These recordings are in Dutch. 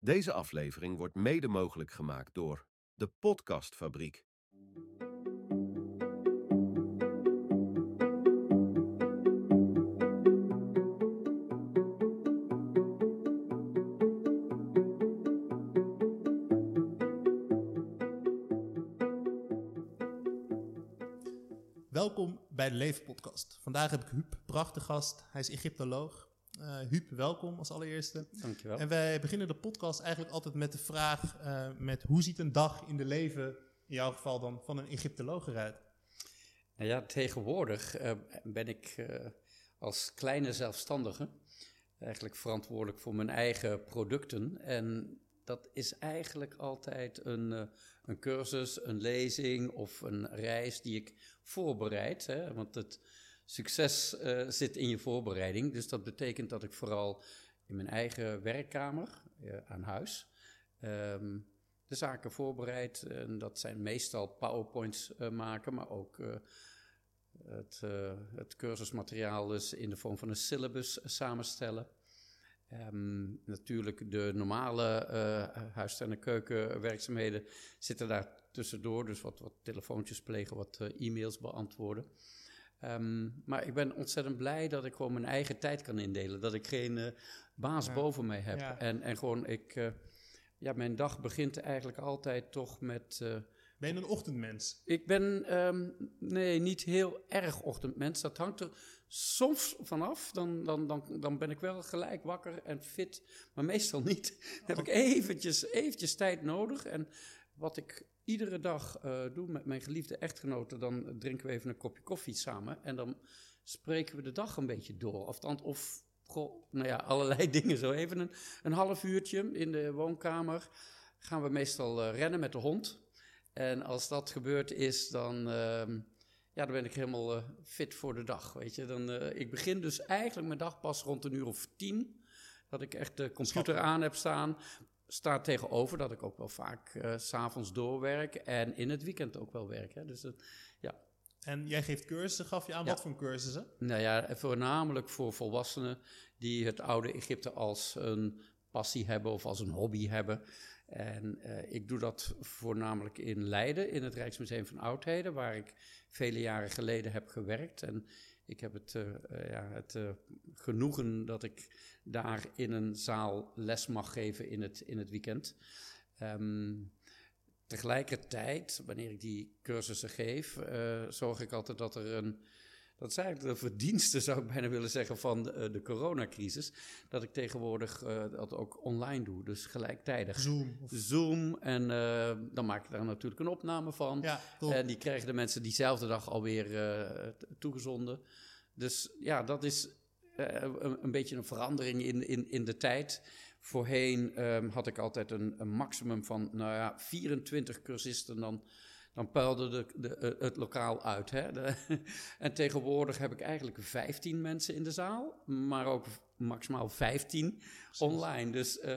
Deze aflevering wordt mede mogelijk gemaakt door de Podcastfabriek. Welkom bij de Leven Podcast. Vandaag heb ik Huub, prachtig gast. Hij is Egyptoloog. Uh, Huub, welkom als allereerste. Dankjewel. En wij beginnen de podcast eigenlijk altijd met de vraag: uh, met hoe ziet een dag in de leven, in jouw geval dan, van een Egyptoloog eruit? Nou ja, tegenwoordig uh, ben ik als kleine zelfstandige eigenlijk verantwoordelijk voor mijn eigen producten. En dat is eigenlijk altijd een, een cursus, een lezing of een reis die ik voorbereid. Hè? Want het succes uh, zit in je voorbereiding. Dus dat betekent dat ik vooral in mijn eigen werkkamer uh, aan huis um, de zaken voorbereid. En dat zijn meestal PowerPoints uh, maken, maar ook het, het, cursusmateriaal dus in de vorm van een syllabus samenstellen. Um, natuurlijk de normale uh, huis- en keukenwerkzaamheden zitten daar tussendoor. Dus wat, wat telefoontjes plegen, wat e-mails beantwoorden. Um, maar ik ben ontzettend blij dat ik gewoon mijn eigen tijd kan indelen. Dat ik geen uh, baas ja. boven mij heb. Ja. En, en gewoon, ik, ja, mijn dag begint eigenlijk altijd toch met... ben je een ochtendmens? Ik ben, um, nee, niet heel erg ochtendmens. Dat hangt er soms vanaf. Dan, dan, dan, dan ben ik wel gelijk wakker en fit, maar meestal niet. Dan heb ik eventjes, eventjes tijd nodig. En wat ik iedere dag uh, doe met mijn geliefde echtgenote, dan drinken we even een kopje koffie samen. En dan spreken we de dag een beetje door. Of, of goh, nou ja, allerlei dingen zo. Even een, een half uurtje in de woonkamer gaan we meestal uh, rennen met de hond. En als dat gebeurd is, dan, uh, ja, dan ben ik helemaal uh, fit voor de dag. Weet je? Dan, uh, ik begin dus eigenlijk mijn dag pas rond een uur of tien. Dat ik echt de computer aan heb staan. Staat tegenover dat ik ook wel vaak uh, s'avonds doorwerk. En in het weekend ook wel werk. Hè? Dus ja. En jij geeft cursussen, gaf je aan ja. wat voor cursussen? Nou ja, voornamelijk voor volwassenen die het oude Egypte als een passie hebben of als een hobby hebben. En uh, ik doe dat voornamelijk in Leiden, in het Rijksmuseum van Oudheden, waar ik vele jaren geleden heb gewerkt. En ik heb het, uh, uh, ja, het genoegen dat ik daar in een zaal les mag geven in het, in het weekend. Um, tegelijkertijd, wanneer ik die cursussen geef, zorg ik altijd dat er een dat is eigenlijk de verdienste, zou ik bijna willen zeggen, van de, de coronacrisis. Dat ik tegenwoordig uh, dat ook online doe, dus gelijktijdig. Zoom. Of... Zoom en uh, dan maak ik daar natuurlijk een opname van. Ja, en die krijgen de mensen diezelfde dag alweer uh, toegezonden. Dus ja, dat is een, een, beetje een verandering in, in, in de tijd. Voorheen um, had ik altijd een, een maximum van, nou ja, 24 cursisten dan dan puilde de, de, het lokaal uit. Hè? De, en tegenwoordig heb ik eigenlijk 15 mensen in de zaal, maar ook maximaal 15 Precies. online. Dus uh,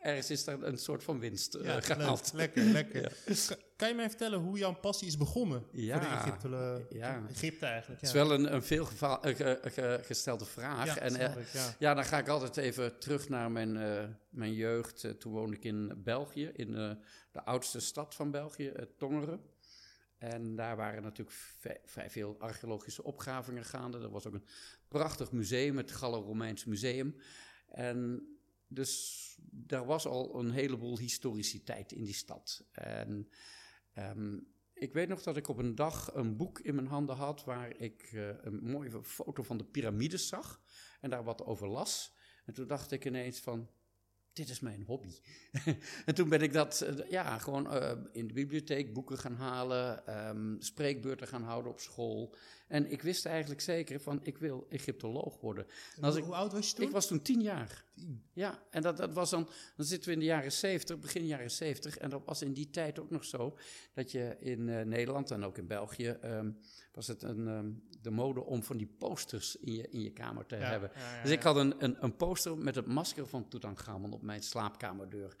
ergens is er een soort van winst uh, ja, gehaald. Lekker, lekker. Ja. Kan je mij vertellen hoe jouw passie is begonnen ja, voor de Egypte, ja. Egypte eigenlijk? Het is wel een, een veel uh, ge, gestelde vraag. Ja, en ik, ja. ja. dan ga ik altijd even terug naar mijn, uh, mijn jeugd. toen woonde ik in België, in de oudste stad van België, Tongeren. En daar waren natuurlijk vrij veel archeologische opgravingen gaande. Er was ook een prachtig museum, het Gallo-Romeins Museum. En dus daar was al een heleboel historiciteit in die stad. En um, ik weet nog dat ik op een dag een boek in mijn handen had waar ik uh, een mooie foto van de piramides zag en daar wat over las. En toen dacht ik ineens van, dit is mijn hobby. en toen ben ik dat, uh, ja, gewoon uh, in de bibliotheek boeken gaan halen, um, spreekbeurten gaan houden op school. En ik wist eigenlijk zeker van, ik wil Egyptoloog worden. Hoe, ik, oud was je toen? Ik was toen tien jaar. Tien? Ja, en dat, dat was dan, dan zitten we in de jaren zeventig, begin jaren zeventig. En dat was in die tijd ook nog zo, dat je in uh, Nederland en ook in België, um, was het een, um, de mode om van die posters in je, in je kamer te ja, hebben. Ja, ja, dus ik had een, een, een poster met het masker van Tutankhamon op mijn slaapkamerdeur.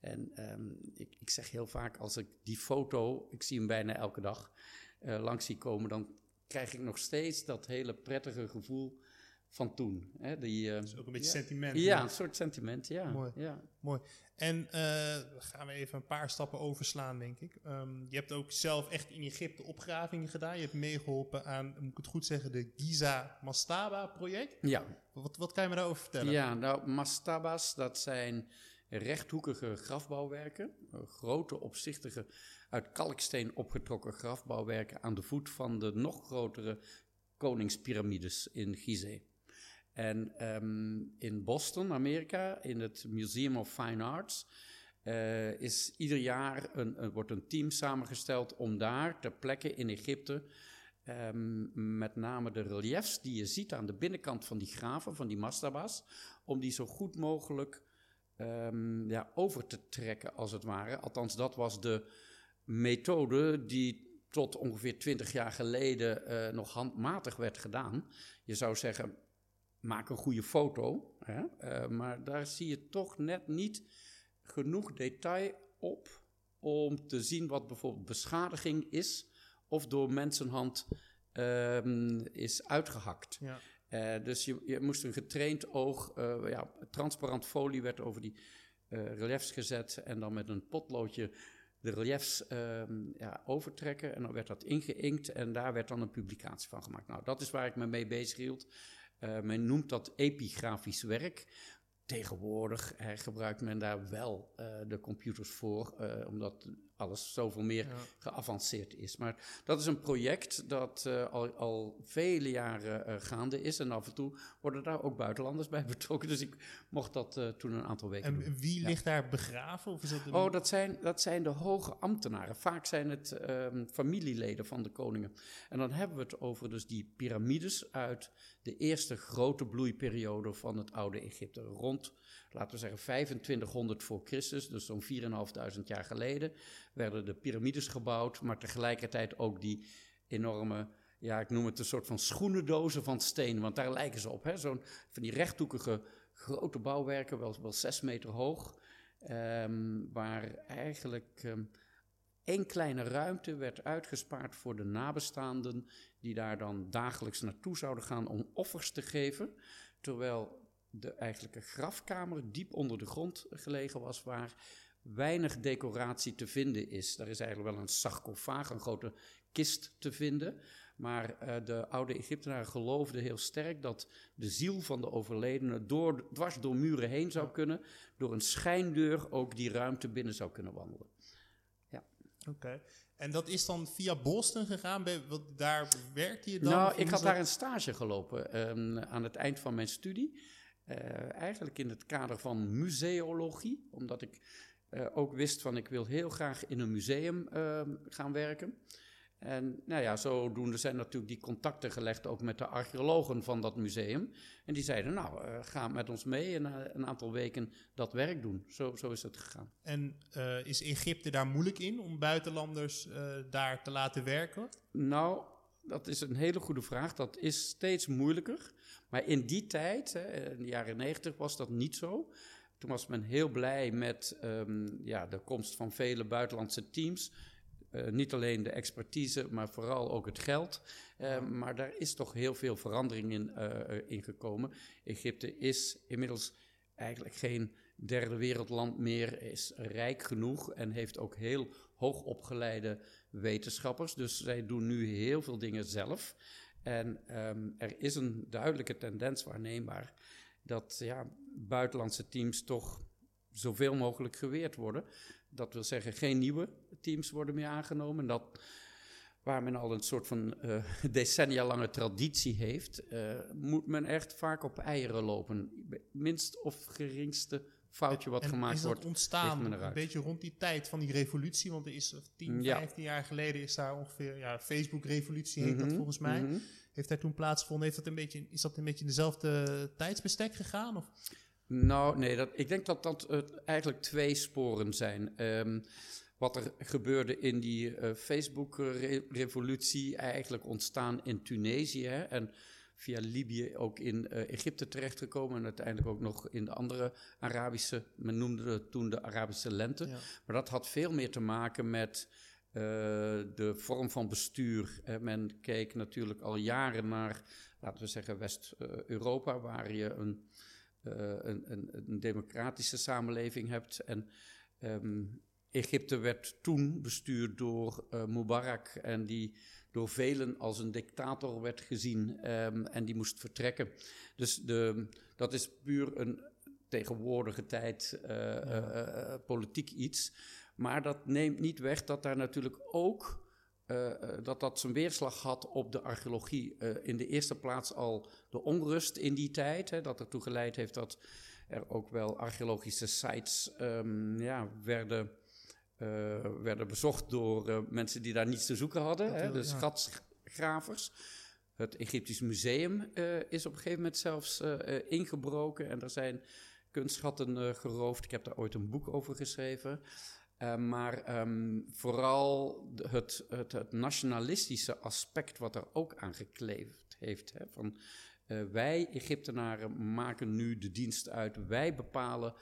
En um, ik, ik, zeg heel vaak, als ik die foto, ik zie hem bijna elke dag, uh, langs zie komen, dan krijg ik nog steeds dat hele prettige gevoel van toen. Hè? Die, uh, dus ook een beetje sentiment. Ja, een soort sentiment, ja. Mooi. ja. Mooi. En uh, gaan we even een paar stappen overslaan, denk ik. Um, je hebt ook zelf echt in Egypte opgravingen gedaan. Je hebt meegeholpen aan, moet ik het goed zeggen, de Giza Mastaba project. Ja. Wat, wat kan je me daarover vertellen? Ja, nou, mastabas, dat zijn rechthoekige grafbouwwerken. Grote, opzichtige, uit kalksteen opgetrokken grafbouwwerken aan de voet van de nog grotere koningspyramides in Gizeh. En um, in Boston, Amerika, in het Museum of Fine Arts, uh, is ieder jaar een, wordt een team samengesteld om daar ter plekke in Egypte, um, met name de reliefs die je ziet aan de binnenkant van die graven, van die mastabas, om die zo goed mogelijk um, ja, over te trekken, als het ware. Althans, dat was de methode die tot ongeveer twintig jaar geleden uh, nog handmatig werd gedaan. Je zou zeggen, maak een goede foto, hè? Uh, maar daar zie je toch net niet genoeg detail op om te zien wat bijvoorbeeld beschadiging is of door mensenhand um, is uitgehakt. Ja. Uh, dus je, je, moest een getraind oog, uh, ja, transparant folie werd over die uh, reliefs gezet en dan met een potloodje de reliefs ja, overtrekken en dan werd dat ingeïnkt en daar werd dan een publicatie van gemaakt. Nou, dat is waar ik me mee bezig hield. men noemt dat epigrafisch werk. Tegenwoordig gebruikt men daar wel de computers voor, omdat alles zoveel meer ja. geavanceerd is. Maar dat is een project dat uh, al, al, vele jaren uh, gaande is. En af en toe worden daar ook buitenlanders bij betrokken. Dus ik mocht dat uh, toen een aantal weken en doen. Wie ja. ligt daar begraven? Of is dat een... Oh, dat zijn, dat zijn de hoge ambtenaren. Vaak zijn het um, familieleden van de koningen. En dan hebben we het over dus die piramides uit de eerste grote bloeiperiode van het oude Egypte. Rond, laten we zeggen, 2500 voor Christus, dus zo'n 4.500 jaar geleden werden de piramides gebouwd, maar tegelijkertijd ook die enorme, ja, ik noem het een soort van schoenendozen van steen, want daar lijken ze op. Zo'n van die rechthoekige grote bouwwerken, wel, wel zes meter hoog, um, waar eigenlijk um, één kleine ruimte werd uitgespaard voor de nabestaanden, die daar dan dagelijks naartoe zouden gaan om offers te geven, terwijl de eigenlijke grafkamer diep onder de grond gelegen was, waar weinig decoratie te vinden is. Er is eigenlijk wel een sarcofaag, een grote kist te vinden. Maar uh, de oude Egyptenaren geloofden heel sterk dat de ziel van de overledene door, dwars door muren heen zou kunnen, door een schijndeur ook die ruimte binnen zou kunnen wandelen. Oké. Okay. En dat is dan via Boston gegaan? Wat, daar werkte je dan? Nou, ik had daar een stage gelopen um, aan het eind van mijn studie. Uh, eigenlijk in het kader van museologie, omdat ik uh, ook wist van ik wil heel graag in een museum uh, gaan werken. En nou ja, zodoende zijn natuurlijk die contacten gelegd ook met de archeologen van dat museum. En die zeiden, nou, uh, ga met ons mee en een aantal weken dat werk doen. Zo, zo is het gegaan. En is Egypte daar moeilijk in om buitenlanders daar te laten werken? Nou, dat is een hele goede vraag. Dat is steeds moeilijker. Maar in die tijd, hè, in de jaren negentig, was dat niet zo. Toen was men heel blij met um, ja, de komst van vele buitenlandse teams. Uh, niet alleen de expertise, maar vooral ook het geld. Uh, maar daar is toch heel veel verandering in, uh, in gekomen. Egypte is inmiddels eigenlijk geen derde wereldland meer, is rijk genoeg en heeft ook heel hoogopgeleide wetenschappers. Dus zij doen nu heel veel dingen zelf. En um, er is een duidelijke tendens waarneembaar dat ja, buitenlandse teams toch zoveel mogelijk geweerd worden. Dat wil zeggen, geen nieuwe teams worden meer aangenomen. Dat, waar men al een soort van uh, decennia lange traditie heeft, uh, moet men echt vaak op eieren lopen. Minst of geringste foutje wat en gemaakt is dat wordt. ontstaan een beetje rond die tijd van die revolutie? Want er is 10, Ja. 15 jaar geleden is daar ongeveer, ja, Facebook-revolutie heet dat Mhm, volgens mij. mhm. Heeft daar toen plaatsgevonden? Heeft dat een beetje, is dat een beetje in dezelfde tijdsbestek gegaan? Of? Nou, nee, dat, ik denk dat dat eh, eigenlijk twee sporen zijn. Ehm, wat er gebeurde in die eh, Facebook-revolutie, eigenlijk ontstaan in Tunesië hè, en via Libië ook in eh, Egypte terechtgekomen en uiteindelijk ook nog in de andere Arabische, men noemde het toen de Arabische lente. Ja. Maar dat had veel meer te maken met de vorm van bestuur. Men keek natuurlijk al jaren naar laten we zeggen, West-Europa, waar je een, een, een, een, democratische samenleving hebt. En ehm, Egypte werd toen bestuurd door Mubarak en die door velen als een dictator werd gezien ehm, en die moest vertrekken. Dus de, dat is puur een tegenwoordige tijd uh, politiek iets. Maar dat neemt niet weg dat daar natuurlijk ook dat dat zijn weerslag had op de archeologie. in de eerste plaats al de onrust in die tijd, hè, dat ertoe geleid heeft dat er ook wel archeologische sites um, ja, werden uh, werden bezocht door mensen die daar niets te zoeken hadden, hè, de schatgravers. Het Egyptisch Museum is op een gegeven moment zelfs ingebroken en er zijn kunstschatten geroofd. Ik heb daar ooit een boek over geschreven. Maar um, vooral het, het, het, nationalistische aspect wat er ook aan gekleefd heeft. Hè, van, wij, Egyptenaren, maken nu de dienst uit. Wij bepalen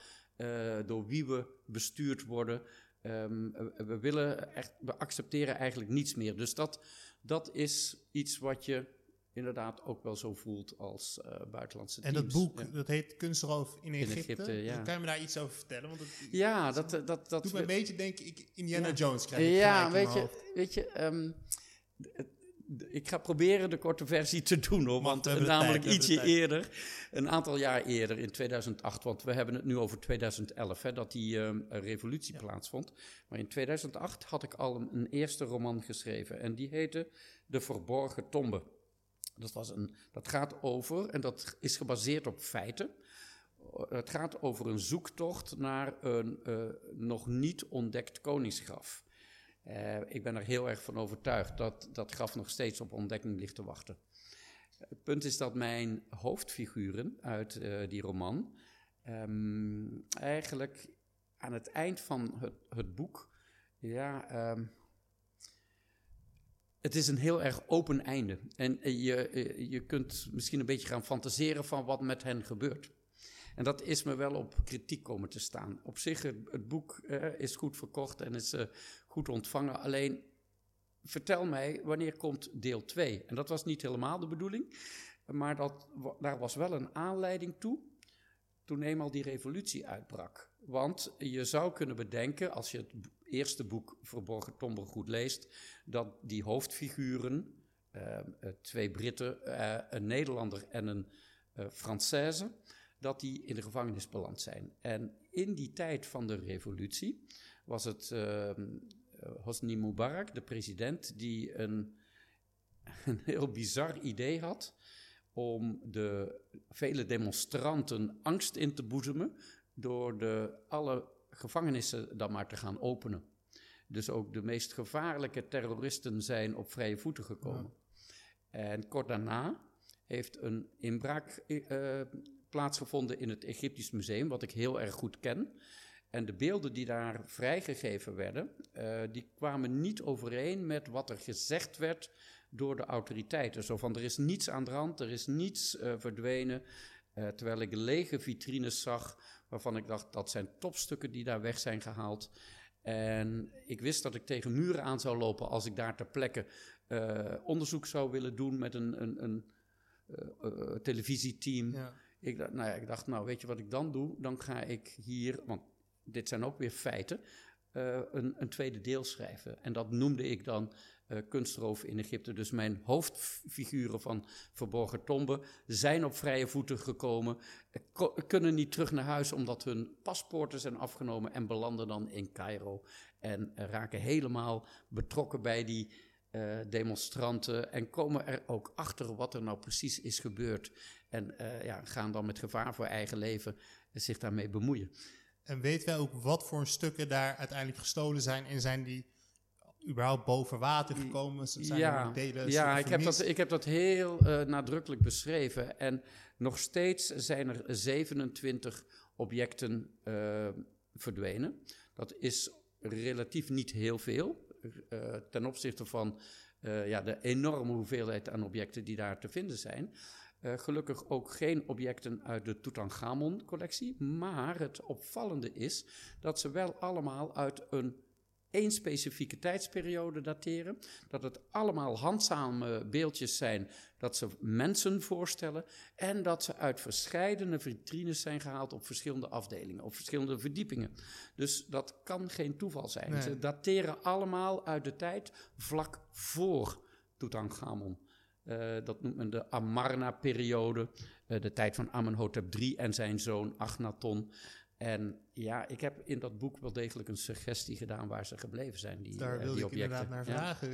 door wie we bestuurd worden. Um, we willen echt, we accepteren eigenlijk niets meer. Dus dat, dat is iets wat je inderdaad ook wel zo voelt als uh, buitenlandse teams. En dat boek, dat heet Kunstroof in Egypte. In Egypte ja. Kan je me daar iets over vertellen? Want ja, dat, dat, dat, dat doet me een beetje denken, ik, Indiana Jones krijg ik Ja, weet je, weet je um, ik ga proberen de korte versie te doen hoor. want namelijk ietsje eerder, een aantal jaar eerder, in 2008. Want we hebben het nu over 2011, hè, dat die uh, revolutie plaatsvond. Maar in 2008 had ik al een, een, eerste roman geschreven. En die heette De Verborgen Tombe. Dat, dat gaat over, en dat is gebaseerd op feiten. Het gaat over een zoektocht naar een uh, nog niet ontdekt koningsgraf. Uh, ik ben er heel erg van overtuigd dat dat graf nog steeds op ontdekking ligt te wachten. Het punt is dat mijn hoofdfiguren uit uh, die roman um, eigenlijk aan het eind van het, het boek, ja, um, het is een heel erg open einde. En je, je kunt misschien een beetje gaan fantaseren van wat met hen gebeurt. En dat is me wel op kritiek komen te staan. Op zich, het, boek uh, is goed verkocht en is goed ontvangen. Alleen, vertel mij, wanneer komt deel 2? En dat was niet helemaal de bedoeling. Maar dat, daar was wel een aanleiding toe toen eenmaal die revolutie uitbrak. Want je zou kunnen bedenken, als je het eerste boek Verborgen Tomber goed leest, dat die hoofdfiguren, uh, twee Britten, uh, een Nederlander en een uh, Française, dat die in de gevangenis beland zijn. En in die tijd van de revolutie was het Hosni Mubarak, de president, die een, een heel bizar idee had om de vele demonstranten angst in te boezemen door de, alle gevangenissen dan maar te gaan openen. Dus ook de meest gevaarlijke terroristen zijn op vrije voeten gekomen. En kort daarna heeft een inbraak uh, plaatsgevonden in het Egyptisch Museum, wat ik heel erg goed ken. En de beelden die daar vrijgegeven werden, uh, die kwamen niet overeen met wat er gezegd werd door de autoriteiten. Zo van, er is niets aan de hand, er is niets uh, verdwenen. Uh, terwijl ik lege vitrines zag, waarvan ik dacht, dat zijn topstukken die daar weg zijn gehaald. En ik wist dat ik tegen muren aan zou lopen als ik daar ter plekke onderzoek zou willen doen met een, een, een televisieteam. Ja. Ik, dacht, nou ja, ik dacht, nou weet je wat ik dan doe? Dan ga ik hier, want dit zijn ook weer feiten, uh, een, een, tweede deel schrijven. En dat noemde ik dan uh, Kunstroof in Egypte. Dus mijn hoofdfiguren van Verborgen Tombe zijn op vrije voeten gekomen, uh, kunnen niet terug naar huis omdat hun paspoorten zijn afgenomen en belanden dan in Cairo. En raken helemaal betrokken bij die demonstranten en komen er ook achter wat er nou precies is gebeurd. En ja, gaan dan met gevaar voor eigen leven zich daarmee bemoeien. En weten wij ook wat voor stukken daar uiteindelijk gestolen zijn en zijn die überhaupt boven water gekomen? Zijn ja, delen ja ik, heb dat, ik heb dat heel uh, nadrukkelijk beschreven. En nog steeds zijn er 27 objecten verdwenen. Dat is relatief niet heel veel. Uh, ten opzichte van ja, de enorme hoeveelheid aan objecten die daar te vinden zijn. Uh, gelukkig ook geen objecten uit de Tutankhamon-collectie. Maar het opvallende is dat ze wel allemaal uit een één specifieke tijdsperiode dateren. Dat het allemaal handzame beeldjes zijn, dat ze mensen voorstellen. En dat ze uit verschillende vitrines zijn gehaald op verschillende afdelingen, op verschillende verdiepingen. Dus dat kan geen toeval zijn. Nee. Ze dateren allemaal uit de tijd vlak voor Tutankhamon. Eh, dat noemt men de Amarna-periode, eh, de tijd van Amenhotep III en zijn zoon Agnaton. En ja, ik heb in dat boek wel degelijk een suggestie gedaan waar ze gebleven zijn, die, Daar eh, wilde die ik objecten. inderdaad naar Ja. vragen.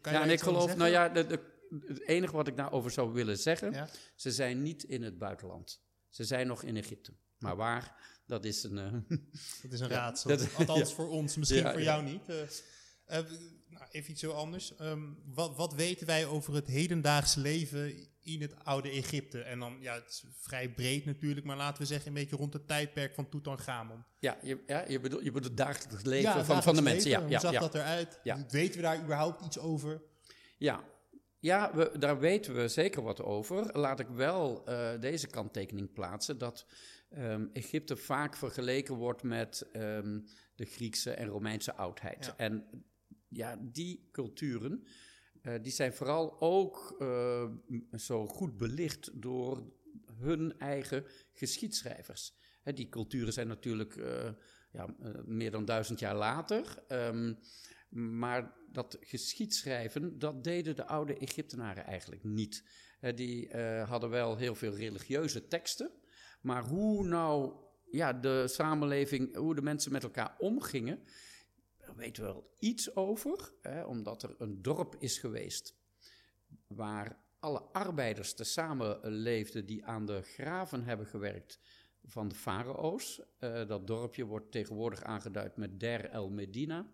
Kan Ja, je en ik geloof, nou ja, de, de, het enige wat ik daarover zou willen zeggen, Ja? ze zijn niet in het buitenland. Ze zijn nog in Egypte. Maar waar, dat is een... Dat is een Ja, raadsel. dat- Althans ja. voor ons, misschien Ja, voor ja. jou niet. Eh, nou, even iets heel anders. Ehm, wat, wat weten wij over het hedendaagse leven in het oude Egypte? En dan, ja, het is vrij breed natuurlijk, maar laten we zeggen een beetje rond het tijdperk van Tutankhamon. ja, je, ja je, bedoelt, je bedoelt het dagelijks leven Ja, van, van de mensen. leven, Ja, Hoe ja, zag ja. dat eruit? Ja. Weten we daar überhaupt iets over? Ja, ja we, daar weten we zeker wat over. Laat ik wel eh, deze kanttekening plaatsen: dat ehm, Egypte vaak vergeleken wordt met ehm, de Griekse en Romeinse oudheid. Ja. En ja, die culturen. eh, die zijn vooral ook eh, zo goed belicht door hun eigen geschiedschrijvers. Hè, die culturen zijn natuurlijk eh, ja, meer dan duizend jaar later. ehm, maar dat geschiedschrijven, dat deden de oude Egyptenaren eigenlijk niet. Die hadden wel heel veel religieuze teksten. Maar hoe nou ja, de samenleving, hoe de mensen met elkaar omgingen, weten we wel iets over. Hè, omdat er een dorp is geweest waar alle arbeiders tezamen leefden die aan de graven hebben gewerkt van de farao's. Eh, dat dorpje wordt tegenwoordig aangeduid met Der El Medina.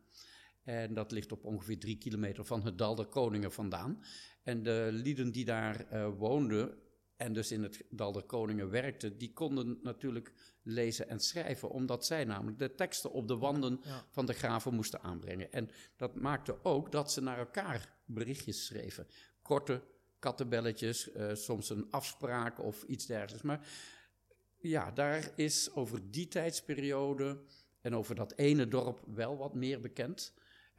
En dat ligt op ongeveer drie kilometer van het Dal der Koningen vandaan. En de lieden die daar eh, woonden en dus in het Dal der Koningen werkten, die konden natuurlijk lezen en schrijven, omdat zij namelijk de teksten op de wanden Ja. van de graven moesten aanbrengen. En dat maakte ook dat ze naar elkaar berichtjes schreven. Korte kattenbelletjes, eh, soms een afspraak of iets dergelijks. Maar ja, daar is over die tijdsperiode en over dat ene dorp wel wat meer bekend.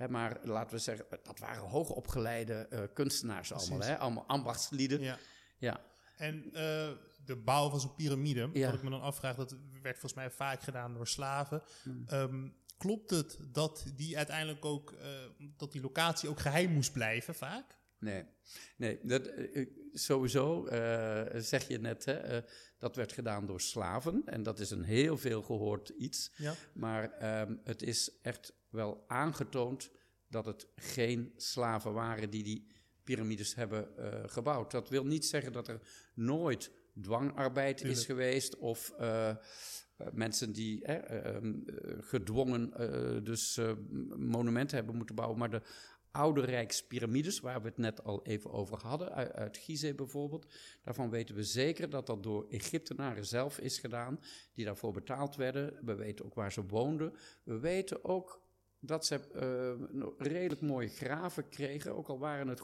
Maar laten we zeggen, dat waren hoogopgeleide eh, kunstenaars allemaal, hè? allemaal ambachtslieden. Ja. Ja. En eh, de bouw van zo'n piramide, Ja. wat ik me dan afvraag, dat werd volgens mij vaak gedaan door slaven. Hmm. Ehm, klopt het dat die uiteindelijk ook, eh, dat die locatie ook geheim moest blijven vaak? Nee, nee dat, eh, sowieso zeg je net, hè, dat werd gedaan door slaven. En dat is een heel veel gehoord iets. Ja. Maar ehm, het is echt wel aangetoond dat het geen slaven waren die die piramides hebben eh, gebouwd. Dat wil niet zeggen dat er nooit dwangarbeid Tuurlijk. is geweest of eh, eh, mensen die ehm, eh, gedwongen dus monumenten hebben moeten bouwen. Maar de oude Rijkspyramides, waar we het net al even over hadden, uit, uit Gizeh bijvoorbeeld, daarvan weten we zeker dat dat door Egyptenaren zelf is gedaan, die daarvoor betaald werden. We weten ook waar ze woonden. We weten ook dat ze eh, nog redelijk mooie graven kregen, ook al waren het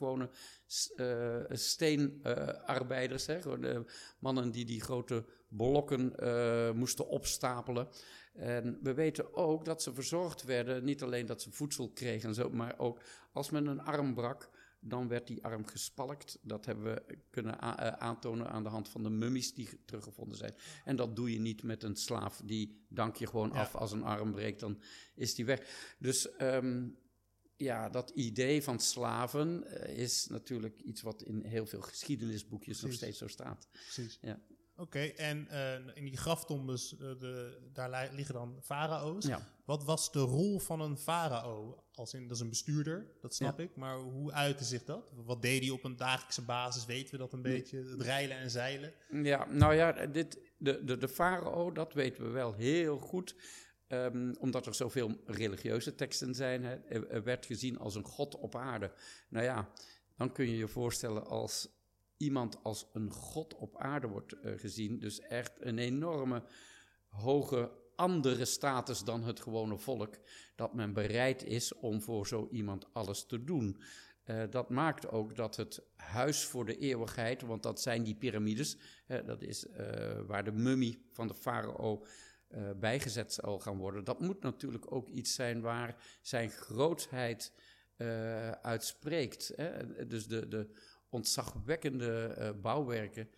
s- eh, steenarbeiders, hè, gewoon, eh, mannen die die grote blokken eh, moesten opstapelen. En we weten ook dat ze verzorgd werden, niet alleen dat ze voedsel kregen en zo, maar ook als men een arm brak, dan werd die arm gespalkt. Dat hebben we kunnen eh, aantonen aan de hand van de mummies die ge- teruggevonden zijn. En dat doe je niet met een slaaf, die dank je gewoon Ja. af als een arm breekt, dan is die weg. Dus ehm, ja, dat idee van slaven eh, is natuurlijk iets wat in heel veel geschiedenisboekjes nog steeds zo staat. Precies. Ja. Oké, en eh, in die graftombes, de, daar li- liggen dan farao's. Ja. Wat was de rol van een farao? Als in, dat is een bestuurder, dat snap ik. Maar hoe uitte zich dat? Wat deed hij op een dagelijkse basis? Weten we dat een beetje? Het rijlen en zeilen? Ja, nou ja, dit, de, de, de farao, dat weten we wel heel goed. Ehm, omdat er zoveel religieuze teksten zijn. Hè, er, er werd gezien als een god op aarde. Nou ja, dan kun je je voorstellen als iemand als een god op aarde wordt eh, gezien. Dus echt een enorme hoge andere status dan het gewone volk. Dat men bereid is om voor zo iemand alles te doen. Eh, dat maakt ook dat het huis voor de eeuwigheid, want dat zijn die piramides, dat is eh, waar de mummie van de farao eh, bijgezet zal gaan worden. Dat moet natuurlijk ook iets zijn waar zijn grootheid uitspreekt. Hè? Dus de, de ontzagwekkende bouwwerken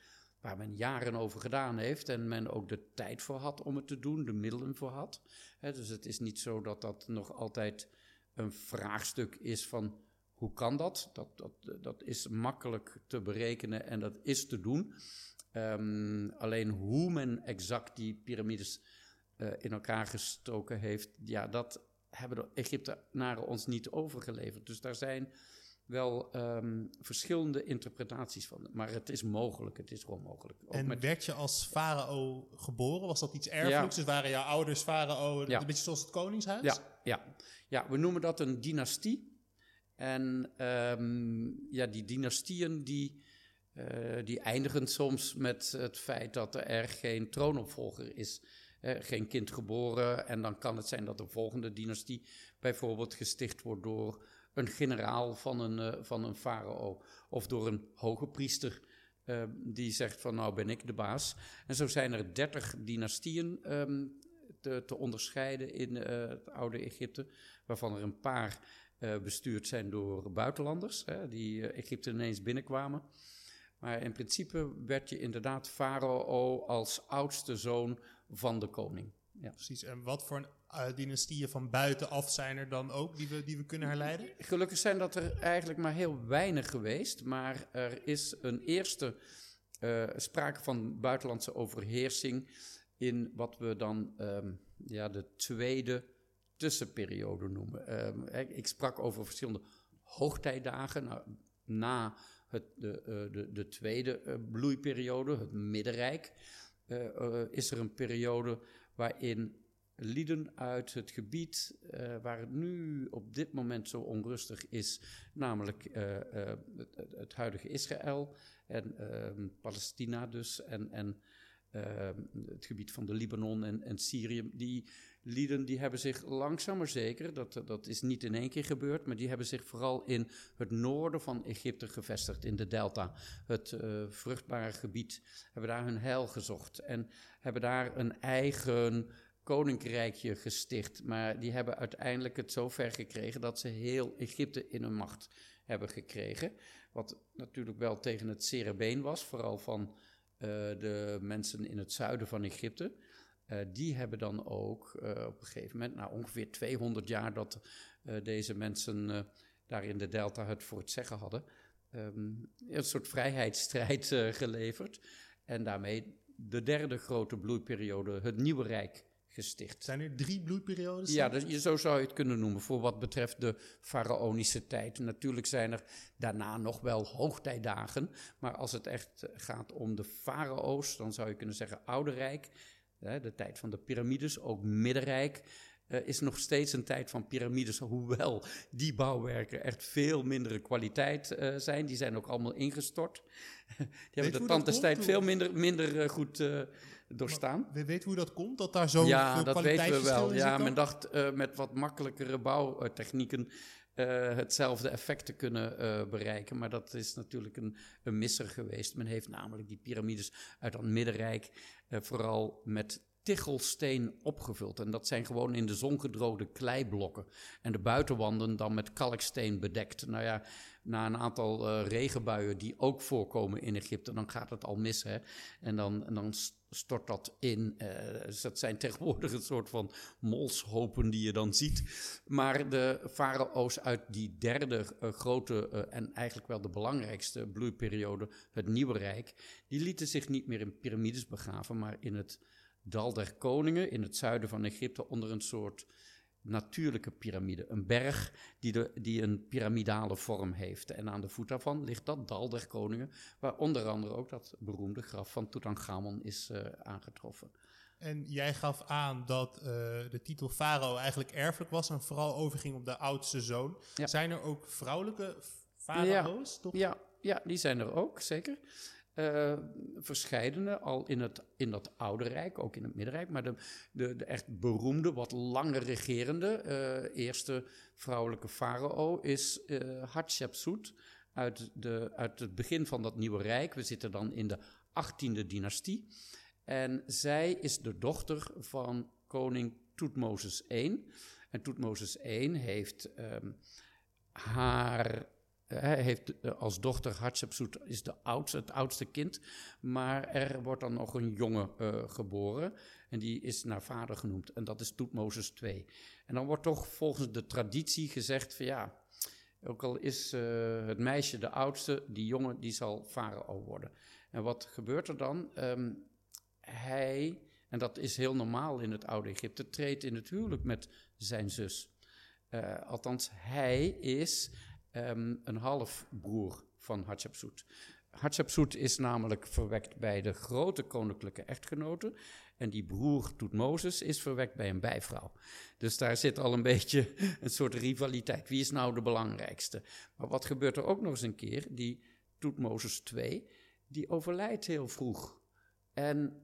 waar men jaren over gedaan heeft en men ook de tijd voor had om het te doen, de middelen voor had. Dus het is niet zo dat dat nog altijd een vraagstuk is van hoe kan dat? Dat, dat, dat is makkelijk te berekenen en dat is te doen. Um, alleen hoe men exact die piramides uh, in elkaar gestoken heeft, ja, dat hebben de Egyptenaren ons niet overgeleverd. Dus daar zijn wel um, verschillende interpretaties van. Maar het is mogelijk, het is gewoon mogelijk. Ook en met... werd je als farao geboren? Was dat iets erfelijks? Ja. Dus waren jouw ouders farao, ja. een beetje zoals het koningshuis? Ja, ja. ja, we noemen dat een dynastie. En um, ja, die dynastieën die, uh, die eindigen soms met het feit dat er geen troonopvolger is eh, geen kind geboren. En dan kan het zijn dat de volgende dynastie bijvoorbeeld gesticht wordt door een generaal van een, uh, van een farao. Of door een hoge priester uh, die zegt van nou ben ik de baas. En zo zijn er dertig dynastieën um, te, te, onderscheiden in het oude Egypte. Waarvan er een paar bestuurd zijn door buitenlanders. Hè, die Egypte ineens binnenkwamen. Maar in principe werd je inderdaad farao als oudste zoon van de koning. Ja. Precies. En wat voor uh, dynastieën van buitenaf zijn er dan ook die we, die we kunnen herleiden? Gelukkig zijn dat er eigenlijk maar heel weinig geweest. Maar er is een eerste uh, sprake van buitenlandse overheersing in wat we dan um, ja, de tweede tussenperiode noemen. Um, ik sprak over verschillende hoogtijdagen. Nou, na het, de, uh, de, de tweede bloeiperiode, het middenrijk. Uh, is er een periode waarin lieden uit het gebied uh, waar het nu op dit moment zo onrustig is, namelijk uh, het, het, huidige Israël en ehm, Palestina dus en, en ehm, het gebied van de Libanon en, en Syrië, die lieden die hebben zich langzaam maar zeker, dat, dat is niet in één keer gebeurd, maar die hebben zich vooral in het noorden van Egypte gevestigd, in de delta, het uh, vruchtbare gebied, hebben daar hun heil gezocht en hebben daar een eigen koninkrijkje gesticht. Maar die hebben uiteindelijk het zo ver gekregen dat ze heel Egypte in hun macht hebben gekregen. Wat natuurlijk wel tegen het zere been was, vooral van de mensen in het zuiden van Egypte. Uh, die hebben dan ook uh, op een gegeven moment, na ongeveer 200 jaar dat deze mensen daar in de delta het voor het zeggen hadden, um, een soort vrijheidsstrijd geleverd. En daarmee de derde grote bloeiperiode, het Nieuwe Rijk, gesticht. Zijn er drie bloeiperiodes? Ja, dus, zo zou je het kunnen noemen voor wat betreft de faraonische tijd. Natuurlijk zijn er daarna nog wel hoogtijdagen, maar als het echt gaat om de farao's, dan zou je kunnen zeggen Oude Rijk de tijd van de piramides, ook Middenrijk, uh, is nog steeds een tijd van piramides, hoewel die bouwwerken echt veel mindere kwaliteit uh, zijn. Die zijn ook allemaal ingestort. die hebben de tandestijd veel minder, minder uh, goed doorstaan. We weten hoe dat komt, dat daar zo ja, dat weten we wel. Ja, men dacht met wat makkelijkere bouwtechnieken uh, hetzelfde effect te kunnen uh, bereiken. Maar dat is natuurlijk een, een misser geweest. Men heeft namelijk die piramides uit het Middenrijk uh, vooral met tichelsteen opgevuld. En dat zijn gewoon in de zon gedroogde kleiblokken. En de buitenwanden dan met kalksteen bedekt. Nou ja, na een aantal uh, regenbuien die ook voorkomen in Egypte, dan gaat het al mis. Hè? En dan, dan stort dat in. Uh, dus dat zijn tegenwoordig een soort van molshopen die je dan ziet. Maar de farao's uit die derde uh, grote en eigenlijk wel de belangrijkste bloeiperiode, het Nieuwe Rijk, die lieten zich niet meer in piramides begraven, maar in het Dal der Koningen in het zuiden van Egypte onder een soort natuurlijke piramide. Een berg die, de, die een piramidale vorm heeft. En aan de voet daarvan ligt dat Dal der Koningen, waar onder andere ook dat beroemde graf van Tutankhamon is uh, aangetroffen. En jij gaf aan dat uh, de titel farao eigenlijk erfelijk was en vooral overging op de oudste zoon. Ja. Zijn er ook vrouwelijke farao's? Ja, ja, ja, die zijn er ook, zeker. Uh, verscheidene, al in, het, in dat oude rijk, ook in het middenrijk. Maar de, de, de echt beroemde, wat langer regerende uh, eerste vrouwelijke farao is uh, Hatshepsut uit, de, uit het begin van dat nieuwe rijk. We zitten dan in de 18e dynastie. En zij is de dochter van koning Toetmozes I. En Toetmozes I heeft ehm, haar hij heeft eh, als dochter Hatshepsut is de oudste, het oudste kind, maar er wordt dan nog een jongen uh, geboren en die is naar vader genoemd en dat is Toetmozes II. En dan wordt toch volgens de traditie gezegd van ja, ook al is uh, het meisje de oudste, die jongen die zal farao worden. En wat gebeurt er dan? Um, hij, en dat is heel normaal in het oude Egypte, treedt in het huwelijk met zijn zus. Althans, hij is um, een halfbroer van Hatshepsut. Hatshepsut is namelijk verwekt bij de grote koninklijke echtgenote. En die broer Toetmozes is verwekt bij een bijvrouw. Dus daar zit al een beetje een soort rivaliteit. Wie is nou de belangrijkste? Maar wat gebeurt er ook nog eens een keer? Die Toetmozes 2, die overlijdt heel vroeg. En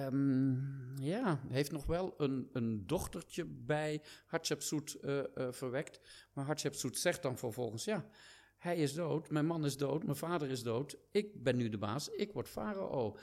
Um, ja, heeft nog wel een, een dochtertje bij Hatshepsut uh, verwekt. Maar Hatshepsut zegt dan vervolgens, ja, hij is dood, mijn man is dood, mijn vader is dood. Ik ben nu de baas, ik word farao.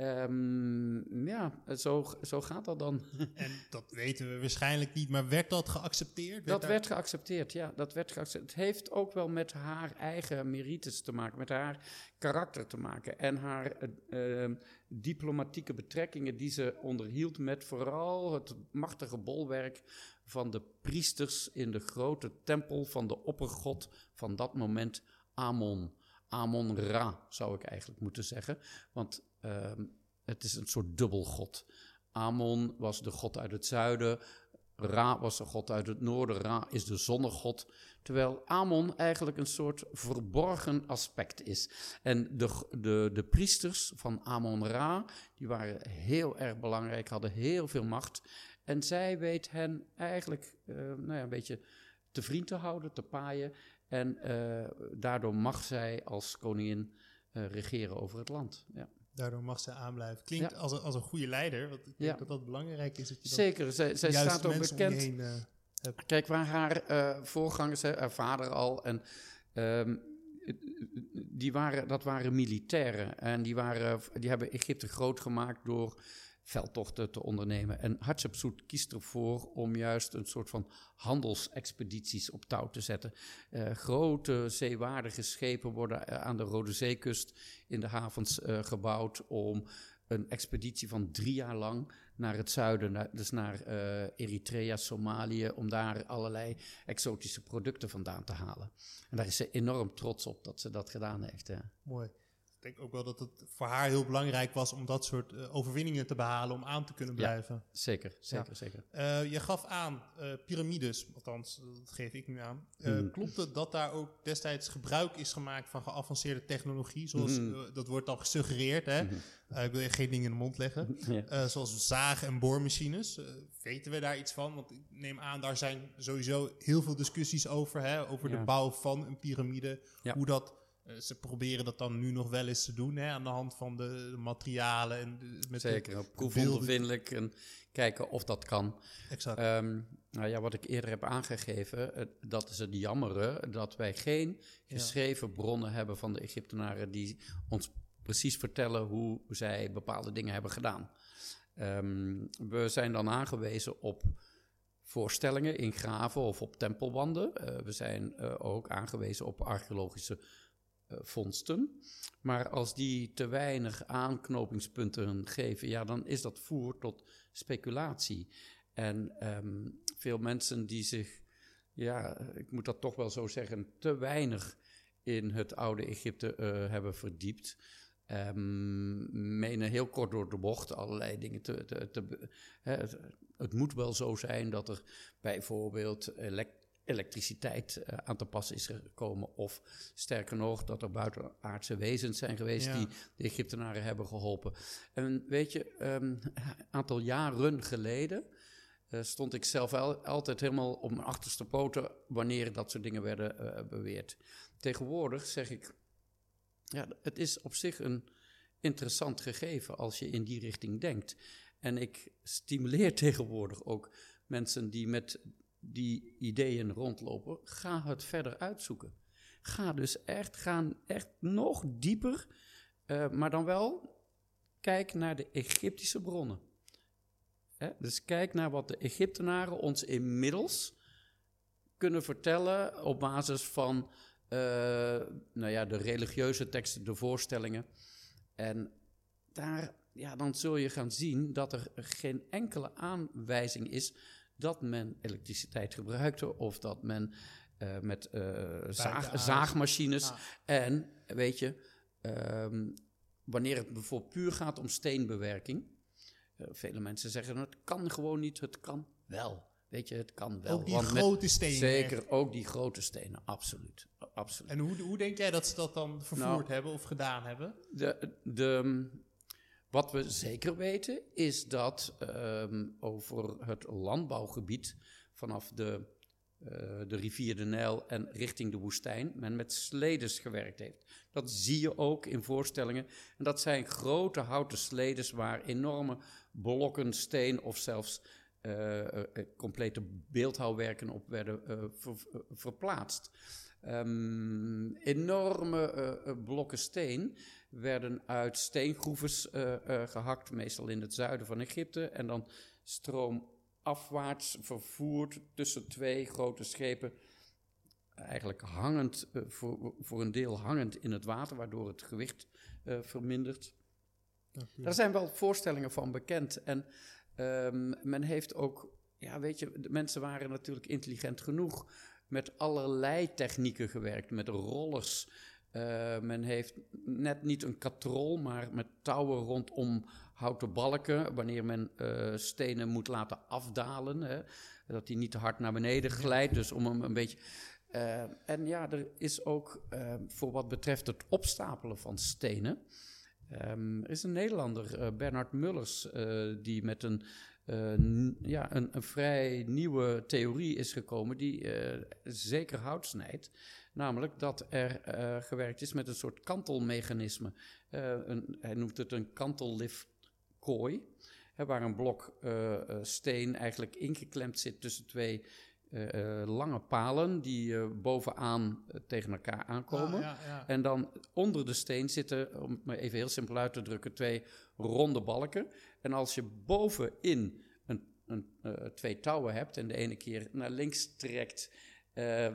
Um, ja, zo, zo gaat dat dan. En dat weten we waarschijnlijk niet, maar werd dat geaccepteerd? Werd dat werd geaccepteerd, ja. Dat werd geaccepteerd. Het heeft ook wel met haar eigen merites te maken, met haar karakter te maken. En haar uh, uh, diplomatieke betrekkingen die ze onderhield met vooral het machtige bolwerk van de priesters in de grote tempel van de oppergod van dat moment, Amon. Amon-Ra zou ik eigenlijk moeten zeggen, want uh, het is een soort dubbelgod. Amon was de god uit het zuiden, Ra was de god uit het noorden, Ra is de zonnegod. Terwijl Amon eigenlijk een soort verborgen aspect is. En de, de, de priesters van Amon-Ra, die waren heel erg belangrijk, hadden heel veel macht. En zij weet hen eigenlijk uh, nou ja, een beetje te vriend te houden, te paaien. En uh, daardoor mag zij als koningin uh, regeren over het land. Ja. Daardoor mag zij aanblijven. Klinkt ja. als, een, als een goede leider. Want ik denk ja. dat dat belangrijk is. Dat je Zeker, zij, zij staat ook bekend. Heen, uh, Kijk, waar haar voorgangers, haar vader al, en um, die waren, dat waren militairen. En die, waren, die hebben Egypte groot gemaakt door veldtochten te ondernemen. En Hatshepsut kiest ervoor om juist een soort van handelsexpedities op touw te zetten. Uh, grote zeewaardige schepen worden uh, aan de Rode Zeekust in de havens uh, gebouwd om een expeditie van drie jaar lang naar het zuiden, dus naar Eritrea, Somalië, om daar allerlei exotische producten vandaan te halen. En daar is ze enorm trots op dat ze dat gedaan heeft. Ja. Mooi denk ook wel dat het voor haar heel belangrijk was om dat soort uh, overwinningen te behalen, om aan te kunnen blijven. Ja, zeker, zeker, ja. zeker. Uh, je gaf aan uh, piramides, althans, dat geef ik nu aan. Mm. Klopt het dat daar ook destijds gebruik is gemaakt van geavanceerde technologie? Zoals, mm. dat wordt al gesuggereerd, hè? Mm. ik wil je geen dingen in de mond leggen. ja. zoals zaag- en boormachines. weten we daar iets van? Want ik neem aan, daar zijn sowieso heel veel discussies over, hè? Over de bouw van een piramide. Hoe dat ze proberen dat dan nu nog wel eens te doen, hè, aan de hand van de, de materialen. En de, met Zeker, proefondervindelijk en kijken of dat kan. Exact. Um, nou ja, wat ik eerder heb aangegeven, uh, dat is het jammere, dat wij geen geschreven ja. bronnen hebben van de Egyptenaren die ons precies vertellen hoe zij bepaalde dingen hebben gedaan. Um, we zijn dan aangewezen op voorstellingen in graven of op tempelwanden. Uh, we zijn uh, ook aangewezen op archeologische vondsten. Maar als die te weinig aanknopingspunten geven, ja, dan is dat voer tot speculatie. En um, veel mensen die zich, ja, ik moet dat toch wel zo zeggen, te weinig in het oude Egypte uh, hebben verdiept. Um, menen heel kort door de bocht allerlei dingen te. te, het, het, moet wel zo zijn dat er bijvoorbeeld elekt elektriciteit uh, aan te passen is gekomen. Of sterker nog, dat er buitenaardse wezens zijn geweest ja. die de Egyptenaren hebben geholpen. En weet je, een um, aantal jaren geleden uh, stond ik zelf al, altijd helemaal op mijn achterste poten wanneer dat soort dingen werden uh, beweerd. Tegenwoordig zeg ik, ja, het is op zich een interessant gegeven als je in die richting denkt. En ik stimuleer tegenwoordig ook mensen die met die ideeën rondlopen, ga het verder uitzoeken. Ga dus echt, ga echt nog dieper, uh, maar dan wel kijk naar de Egyptische bronnen. Hè? Dus kijk naar wat de Egyptenaren ons inmiddels kunnen vertellen op basis van uh, nou ja, de religieuze teksten, de voorstellingen. En daar, ja, dan zul je gaan zien dat er geen enkele aanwijzing is dat men elektriciteit gebruikte of dat men uh, met uh, zaag, zaagmachines. En weet je, um, wanneer het bijvoorbeeld puur gaat om steenbewerking. Uh, vele mensen zeggen het kan gewoon niet, het kan wel. Weet je, het kan wel. Ook die grote stenen. Zeker, ook die grote stenen, absoluut. absoluut. En hoe, hoe denk jij dat ze dat dan vervoerd nou, hebben of gedaan hebben? De, de, wat we zeker weten is dat um, over het landbouwgebied vanaf de, uh, de rivier de Nijl en richting de woestijn men met sledes gewerkt heeft. Dat zie je ook in voorstellingen. En dat zijn grote houten sledes waar enorme blokken steen of zelfs complete beeldhouwwerken op werden ver, verplaatst. Um, enorme blokken steen werden uit steengroeves gehakt, meestal in het zuiden van Egypte, en dan stroomafwaarts vervoerd tussen twee grote schepen eigenlijk hangend, voor, voor een deel hangend in het water, waardoor het gewicht vermindert. Daar zijn wel voorstellingen van bekend. En um, men heeft ook, ja, weet je, de mensen waren natuurlijk intelligent genoeg. Met allerlei technieken gewerkt, met rollers. Uh, men heeft net niet een katrol, maar met touwen rondom houten balken. Wanneer men uh, stenen moet laten afdalen, hè, dat die niet te hard naar beneden glijdt. Dus om hem een beetje. Uh, en ja, er is ook voor wat betreft het opstapelen van stenen. Er is een Nederlander, uh, Bernard Mullers, uh, die met een, uh, ja, een, een, vrij nieuwe theorie is gekomen, die zeker hout snijdt. Namelijk dat er gewerkt is met een soort kantelmechanisme. Een, hij noemt het een kantellifkooi, waar een blok steen eigenlijk ingeklemd zit tussen twee uh, lange palen die uh, bovenaan tegen elkaar aankomen. Ah, ja, ja. En dan onder de steen zitten, om het maar even heel simpel uit te drukken, twee ronde balken. En als je bovenin een, een, twee touwen hebt en de ene keer naar links trekt,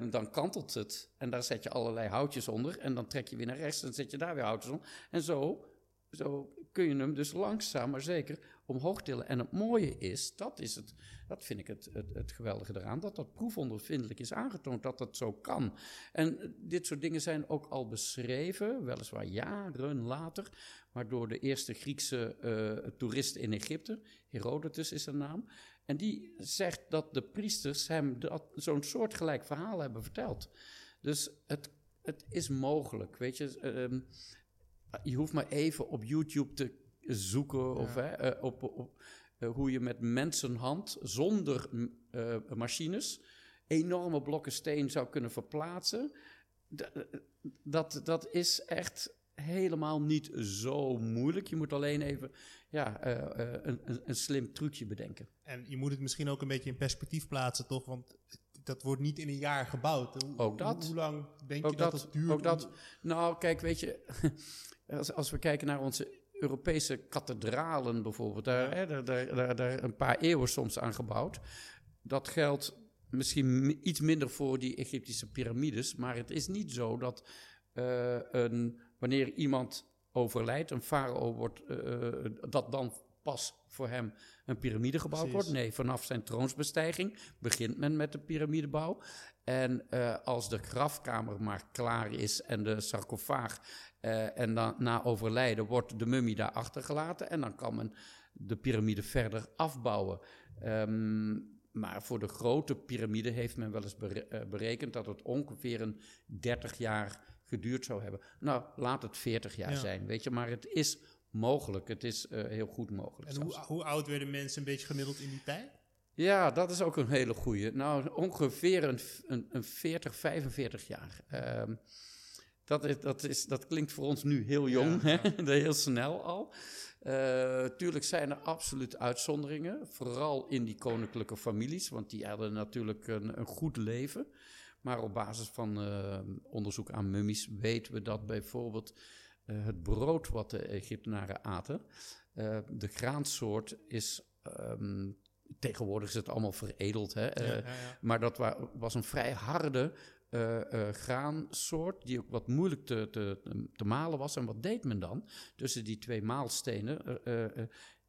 dan kantelt het. En daar zet je allerlei houtjes onder. En dan trek je weer naar rechts en dan zet je daar weer houtjes onder. En zo, zo kun je hem dus langzaam maar zeker omhoog tillen. En het mooie is, dat, is het, dat vind ik het, het, het geweldige eraan, dat dat proefondervindelijk is aangetoond dat dat zo kan. En dit soort dingen zijn ook al beschreven, weliswaar jaren later, maar door de eerste Griekse uh, toerist in Egypte, Herodotus is zijn naam. En die zegt dat de priesters hem zo'n soortgelijk verhaal hebben verteld. Dus het, het is mogelijk, weet je. Uh, je hoeft maar even op YouTube te zoeken of hè, uh, op, op uh, hoe je met mensenhand zonder uh, machines enorme blokken steen zou kunnen verplaatsen. D dat, dat is echt helemaal niet zo moeilijk. Je moet alleen even ja, een, een, een slim trucje bedenken. En je moet het misschien ook een beetje in perspectief plaatsen, toch? Want dat wordt niet in een jaar gebouwd. Hoe, ook dat. Hoe, hoe lang denk je dat, dat het duurt? Ook dat. Nou, kijk, weet je, als, als we kijken naar onze Europese kathedralen bijvoorbeeld, daar, hè, daar, daar, daar, een paar eeuwen soms aan gebouwd. Dat geldt misschien iets minder voor die Egyptische piramides, maar het is niet zo dat uh, een, wanneer iemand overlijdt, een farao wordt, uh, dat dan pas voor hem een piramide gebouwd Precies. wordt. Nee, vanaf zijn troonsbestijging begint men met de piramidebouw. En uh, als de grafkamer maar klaar is en de sarcofaag uh, en dan na overlijden wordt de mummie daar achtergelaten en dan kan men de piramide verder afbouwen. Um, maar voor de grote piramide heeft men wel eens berekend dat het ongeveer een 30 jaar geduurd zou hebben. Nou, laat het 40 jaar ja. zijn, weet je, maar het is mogelijk. Het is uh, heel goed mogelijk. En hoe, hoe, oud werden mensen een beetje gemiddeld in die tijd? Ja, dat is ook een hele goeie. Nou, ongeveer een, een, een 40, 45 jaar. Um, dat, is, dat, is, dat klinkt voor ons nu heel jong, ja, ja. heel snel al. Uh, tuurlijk zijn er absoluut uitzonderingen, vooral in die koninklijke families, want die hadden natuurlijk een, een goed leven. Maar op basis van uh, onderzoek aan mummies weten we dat bijvoorbeeld uh, het brood wat de Egyptenaren aten, de graansoort is. Um, tegenwoordig is het allemaal veredeld. Hè? Ja, ja, ja. Maar dat wa was een vrij harde uh, graansoort, die ook wat moeilijk te, te, te, malen was. En wat deed men dan? Tussen die twee maalstenen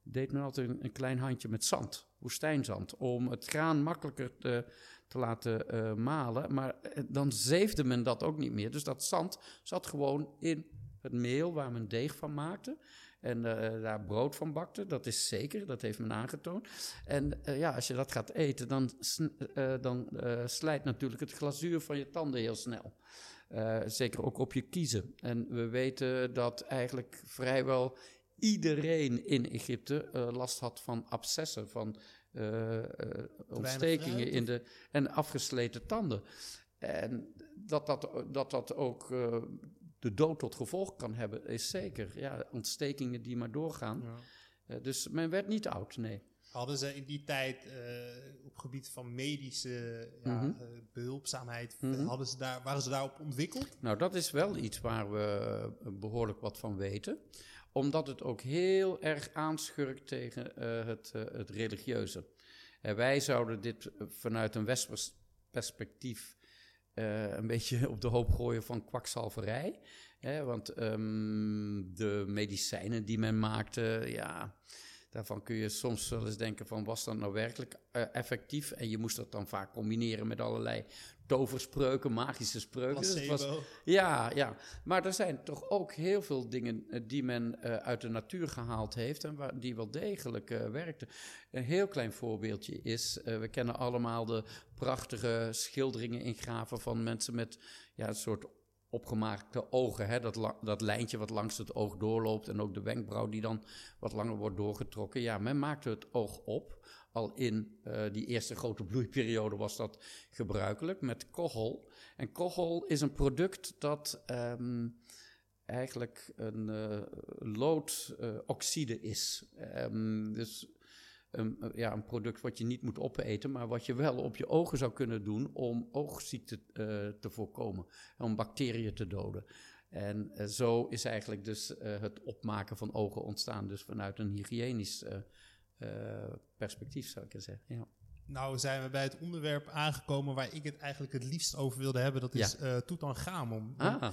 deed men altijd een, een, klein handje met zand, woestijnzand, om het graan makkelijker te, te laten malen. Maar dan zeefde men dat ook niet meer. Dus dat zand zat gewoon in het meel waar men deeg van maakte. En uh, daar brood van bakte, dat is zeker, dat heeft men aangetoond. En uh, ja, als je dat gaat eten, dan, uh, dan slijt natuurlijk het glazuur van je tanden heel snel. zeker ook op je kiezen. En we weten dat eigenlijk vrijwel iedereen in Egypte last had van abscessen, van ontstekingen in de, en afgesleten tanden. En dat dat, dat, dat ook de dood tot gevolg kan hebben, is zeker. Ja, ontstekingen die maar doorgaan. Ja. Uh, dus men werd niet oud, nee. Hadden ze in die tijd uh, op gebied van medische ja, mm -hmm. uh, behulpzaamheid, mm -hmm. hadden ze daar, waren ze daarop ontwikkeld? Nou, dat is wel iets waar we behoorlijk wat van weten. Omdat het ook heel erg aanschurkt tegen het, het religieuze. wij zouden dit vanuit een westers perspectief uh, een beetje op de hoop gooien van kwakzalverij. Hè, want um, de medicijnen die men maakte, ja, daarvan kun je soms wel eens denken van was dat nou werkelijk uh, effectief? En je moest dat dan vaak combineren met allerlei toverspreuken, magische spreuken. Dus het was, ja, ja, maar er zijn toch ook heel veel dingen uh, die men uh, uit de natuur gehaald heeft en waar, die wel degelijk uh, werkten. Een heel klein voorbeeldje is, we kennen allemaal de prachtige schilderingen in graven van mensen met ja, een soort opgemaakte ogen. Hè? Dat, dat lijntje wat langs het oog doorloopt en ook de wenkbrauw die dan wat langer wordt doorgetrokken. Ja, men maakte het oog op al in uh, die eerste grote bloeiperiode was dat gebruikelijk met kochel. En kochel is een product dat um, eigenlijk een uh, loodoxide uh, is. Um, dus um, ja, een product wat je niet moet opeten, maar wat je wel op je ogen zou kunnen doen om oogziekte te voorkomen. Om bacteriën te doden. En zo is eigenlijk dus het opmaken van ogen ontstaan, dus vanuit een hygiënisch uh, perspectief, zou ik zeggen. Ja. Nou zijn we bij het onderwerp aangekomen waar ik het eigenlijk het liefst over wilde hebben. Dat is ja. Tutankhamon. Ah,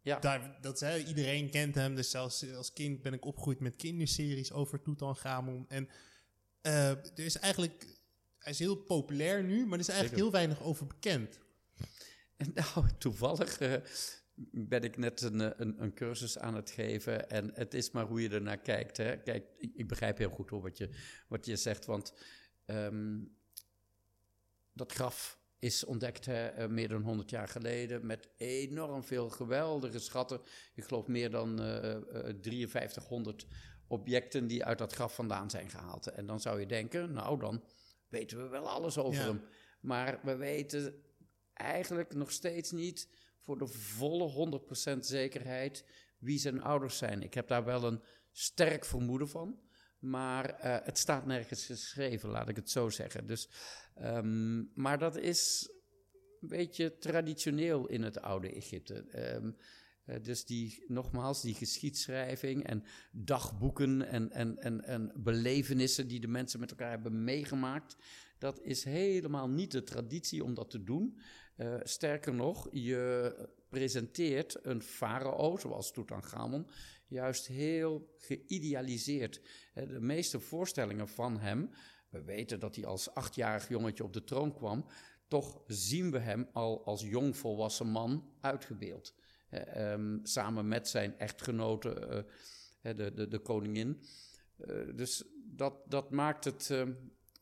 ja. Daar, dat, hè, iedereen kent hem. Dus zelfs als kind ben ik opgegroeid met kinderseries over Tutankhamon. En uh, er is eigenlijk... Hij is heel populair nu, maar er is eigenlijk Zeker. heel weinig over bekend. Nou, toevallig uh, ben ik net een, eh, een, een, cursus aan het geven. En het is maar hoe je ernaar kijkt. Hè. Kijk, ik begrijp heel goed hoor, wat, je, wat je zegt. Want um, dat graf is ontdekt hè, eh, meer dan 100 jaar geleden. Met enorm veel geweldige schatten. Ik geloof meer dan uh, 5300 objecten die uit dat graf vandaan zijn gehaald. En dan zou je denken, nou dan weten we wel alles over ja. hem. Maar we weten eigenlijk nog steeds niet voor de volle 100% zekerheid wie zijn ouders zijn. Ik heb daar wel een sterk vermoeden van. Maar uh, het staat nergens geschreven, laat ik het zo zeggen. Dus, um, maar dat is een beetje traditioneel in het oude Egypte. Um, uh, dus die, nogmaals, die geschiedschrijving en dagboeken en, en, en, en belevenissen die de mensen met elkaar hebben meegemaakt. Dat is helemaal niet de traditie om dat te doen. Uh, sterker nog, je presenteert een farao, zoals Tutankhamon, juist heel geïdealiseerd. Uh, de meeste voorstellingen van hem, we weten dat hij als achtjarig jongetje op de troon kwam, toch zien we hem al als jong volwassen man uitgebeeld. Uh, um, samen met zijn echtgenote, de, de, de koningin. dus dat, dat maakt het ehm,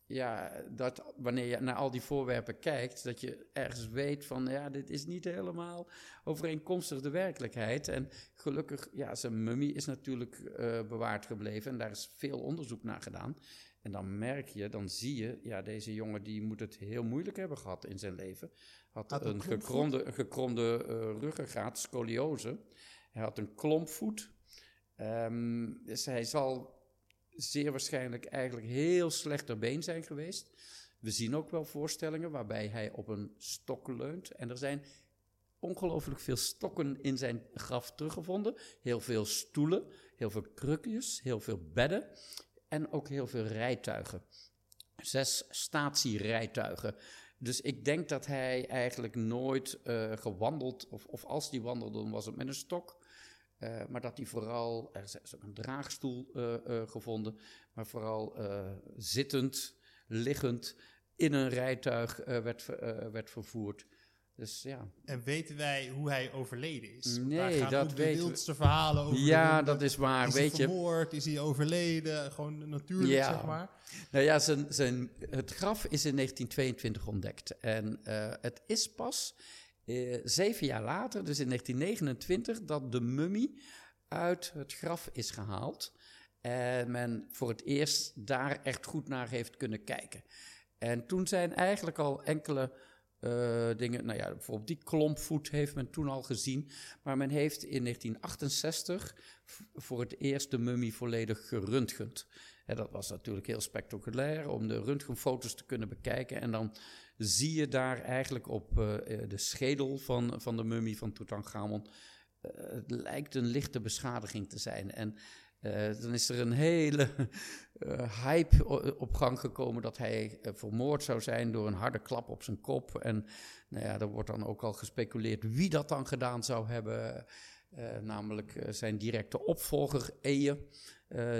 ja, dat wanneer je naar al die voorwerpen kijkt, dat je ergens weet van, ja, dit is niet helemaal overeenkomstig de werkelijkheid. En gelukkig, ja, zijn mummie is natuurlijk bewaard gebleven en daar is veel onderzoek naar gedaan. En dan merk je, dan zie je, ja, deze jongen die moet het heel moeilijk hebben gehad in zijn leven. Had, had een, een gekromde, een gekromde uh, ruggengraat, scoliose. Hij had een klompvoet. Um, dus hij zal zeer waarschijnlijk eigenlijk heel slecht ter been zijn geweest. We zien ook wel voorstellingen waarbij hij op een stok leunt. En er zijn ongelooflijk veel stokken in zijn graf teruggevonden. Heel veel stoelen, heel veel krukjes, heel veel bedden en ook heel veel rijtuigen. Zes statierijtuigen. Dus ik denk dat hij eigenlijk nooit uh, gewandeld, of, of als hij wandelde, dan was het met een stok. Uh, maar dat hij vooral, er is ook een draagstoel uh, gevonden, maar vooral zittend, liggend in een rijtuig werd, werd vervoerd. Dus ja. En weten wij hoe hij overleden is? Nee, dat de wildste verhalen over. Ja, dat is waar. Is weet hij vermoord? Is hij overleden? Gewoon natuurlijk, ja. zeg maar. Nou ja, zijn, zijn, het graf is in 1922 ontdekt. En uh, het is pas uh, zeven jaar later, dus in 1929, dat de mummie uit het graf is gehaald. En men voor het eerst daar echt goed naar heeft kunnen kijken. En toen zijn eigenlijk al enkele uh, dingen, nou ja, bijvoorbeeld die klompvoet heeft men toen al gezien. Maar men heeft in 1968 voor het eerst de mummie volledig geröntgend. En dat was natuurlijk heel spectaculair om de röntgenfoto's te kunnen bekijken. En dan zie je daar eigenlijk op uh, de schedel van, van de mummie van Tutankhamon. Uh, het lijkt een lichte beschadiging te zijn. En uh, dan is er een hele uh, hype op gang gekomen dat hij uh, vermoord zou zijn door een harde klap op zijn kop. En nou ja, er wordt dan ook al gespeculeerd wie dat dan gedaan zou hebben. namelijk zijn directe opvolger Eje,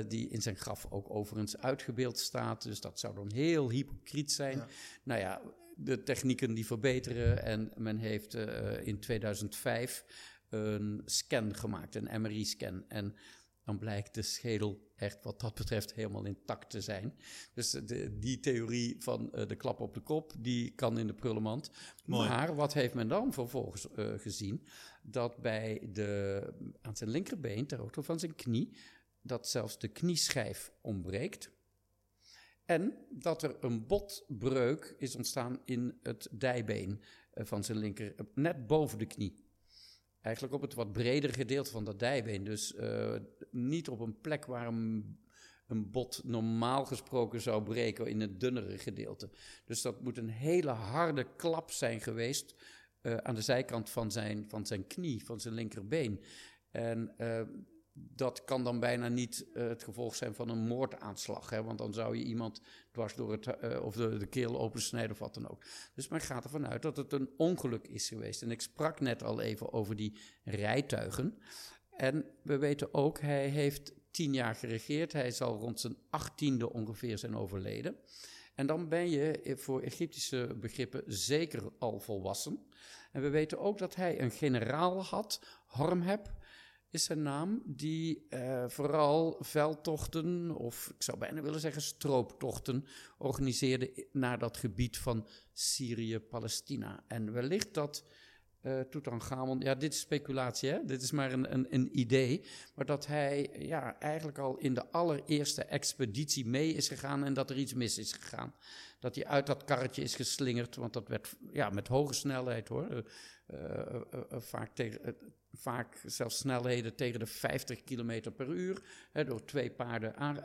die in zijn graf ook overigens uitgebeeld staat. Dus dat zou dan heel hypocriet zijn. Ja. Nou ja, de technieken die verbeteren en men heeft in 2005 een scan gemaakt, een MRI-scan. En dan blijkt de schedel echt wat dat betreft helemaal intact te zijn. Dus de, die theorie van uh, de klap op de kop, die kan in de prullenmand. Mooi. Maar wat heeft men dan vervolgens uh, gezien? Dat bij de, aan zijn linkerbeen, ter hoogte van zijn knie, dat zelfs de knieschijf ontbreekt. En dat er een botbreuk is ontstaan in het dijbeen uh, van zijn linker, net boven de knie. Eigenlijk op het wat bredere gedeelte van dat dijbeen. Dus uh, niet op een plek waar een, bot normaal gesproken zou breken in het dunnere gedeelte. Dus dat moet een hele harde klap zijn geweest uh, aan de zijkant van zijn, van zijn knie, van zijn linkerbeen. En uh, dat kan dan bijna niet uh, het gevolg zijn van een moordaanslag. Hè? Want dan zou je iemand dwars door het, of de, de keel opensnijden of wat dan ook. Dus men gaat ervan uit dat het een ongeluk is geweest. En ik sprak net al even over die rijtuigen. En we weten ook, hij heeft tien jaar geregeerd. Hij zal rond zijn achttiende ongeveer zijn overleden. En dan ben je voor Egyptische begrippen zeker al volwassen. En we weten ook dat hij een generaal had, Hormheb is zijn naam, die uh, vooral veldtochten, of ik zou bijna willen zeggen strooptochten, organiseerde naar dat gebied van Syrië-Palestina. En wellicht dat uh, Tutankhamon, ja, dit is speculatie, hè? dit is maar een, een, een, idee, maar dat hij ja, eigenlijk al in de allereerste expeditie mee is gegaan en dat er iets mis is gegaan. Dat hij uit dat karretje is geslingerd, want dat werd ja, met hoge snelheid hoor. Uh, vaak tegen, vaak zelfs snelheden tegen de 50 km per uur, hè, door twee paarden aan,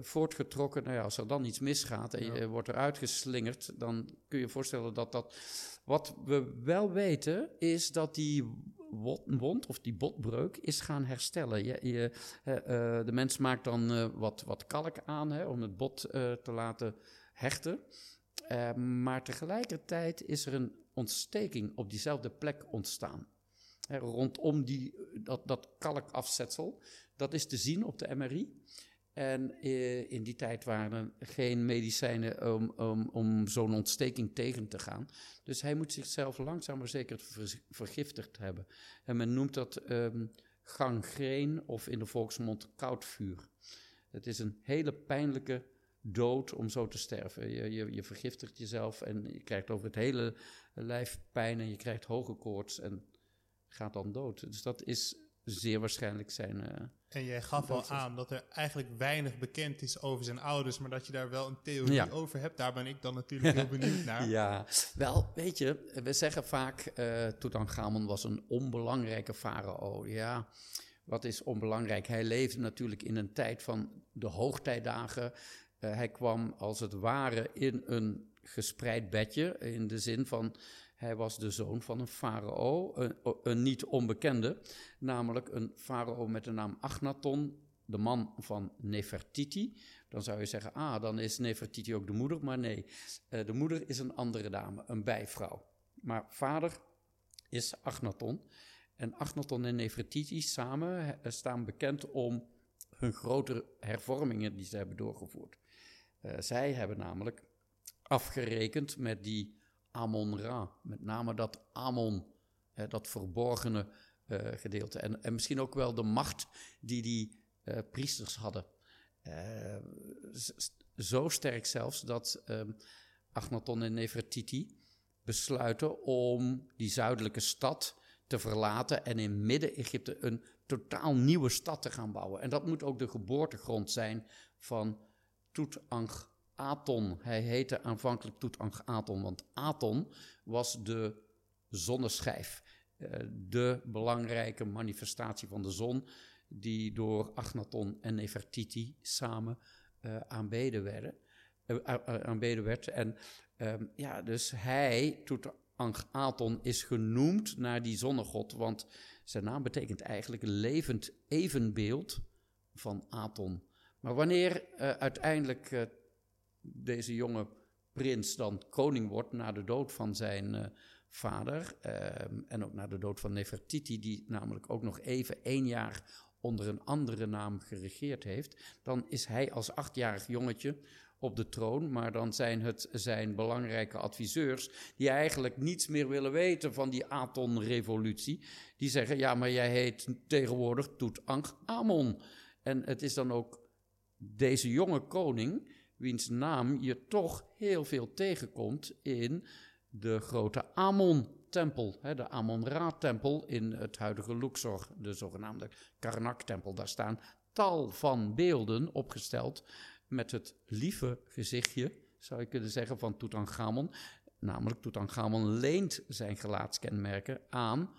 voortgetrokken. Nou ja, als er dan iets misgaat en je ja. wordt eruit geslingerd, dan kun je je voorstellen dat dat... Wat we wel weten, is dat die wond of die botbreuk is gaan herstellen. Je, je, uh, de mens maakt dan wat, wat kalk aan hè, om het bot te laten hechten. maar tegelijkertijd is er een ontsteking op diezelfde plek ontstaan rondom die, dat, dat kalkafzetsel. Dat is te zien op de MRI. En eh, in die tijd waren er geen medicijnen om, om, om zo'n ontsteking tegen te gaan. Dus hij moet zichzelf langzaam maar zeker vergiftigd hebben. En men noemt dat um, gangreen of in de volksmond koudvuur. Het is een hele pijnlijke dood om zo te sterven. Je, je, je vergiftigt jezelf en je krijgt over het hele lijf pijn en je krijgt hoge koorts en gaat dan dood. Dus dat is zeer waarschijnlijk zijn. Uh, en jij gaf al aan dat er eigenlijk weinig bekend is over zijn ouders, maar dat je daar wel een theorie ja. over hebt. Daar ben ik dan natuurlijk heel benieuwd naar. Ja, wel, weet je, we zeggen vaak: uh, Tutankhamon was een onbelangrijke farao. Ja, wat is onbelangrijk? Hij leefde natuurlijk in een tijd van de hoogtijdagen. Uh, hij kwam als het ware in een gespreid bedje, in de zin van Hij was de zoon van een farao, een, een niet onbekende, namelijk een farao met de naam Agnaton, de man van Nefertiti. Dan zou je zeggen, ah, dan is Nefertiti ook de moeder. Maar nee, uh, de moeder is een andere dame, een bijvrouw. Maar vader is Agnaton. En Agnaton en Nefertiti samen staan bekend om hun grote hervormingen die ze hebben doorgevoerd. Uh, zij hebben namelijk afgerekend met die Amon-Ra, met name dat Amon, hè, dat verborgene uh, gedeelte. En, en, misschien ook wel de macht die die uh, priesters hadden. zo sterk zelfs dat um, Agnaton en Nefertiti besluiten om die zuidelijke stad te verlaten en in Midden-Egypte een totaal nieuwe stad te gaan bouwen. En dat moet ook de geboortegrond zijn van Tutankhaton. Hij heette aanvankelijk Tutankhaton, want Aton was de zonneschijf. Eh, de belangrijke manifestatie van de zon, die door Agnaton en Nefertiti samen uh, aanbeden werden. Uh, aanbeden werd. En um, ja, dus hij, Tutankhaton, is genoemd naar die zonnegod, want zijn naam betekent eigenlijk levend evenbeeld van Aton. Maar wanneer uh, uiteindelijk uh, deze jonge prins dan koning wordt na de dood van zijn uh, vader en ook na de dood van Nefertiti, die namelijk ook nog even één jaar onder een andere naam geregeerd heeft, dan is hij als achtjarig jongetje op de troon, maar dan zijn het zijn belangrijke adviseurs die eigenlijk niets meer willen weten van die Aton-revolutie. Die zeggen, ja, maar jij heet tegenwoordig Tutankhamon. En het is dan ook deze jonge koning, wiens naam je toch heel veel tegenkomt in de grote Amon-tempel, de Amon-Ra-tempel in het huidige Luxor, de zogenaamde Karnak-tempel. Daar staan tal van beelden opgesteld met het lieve gezichtje, zou je kunnen zeggen, van Tutankhamon. Namelijk, Tutankhamon leent zijn gelaatskenmerken aan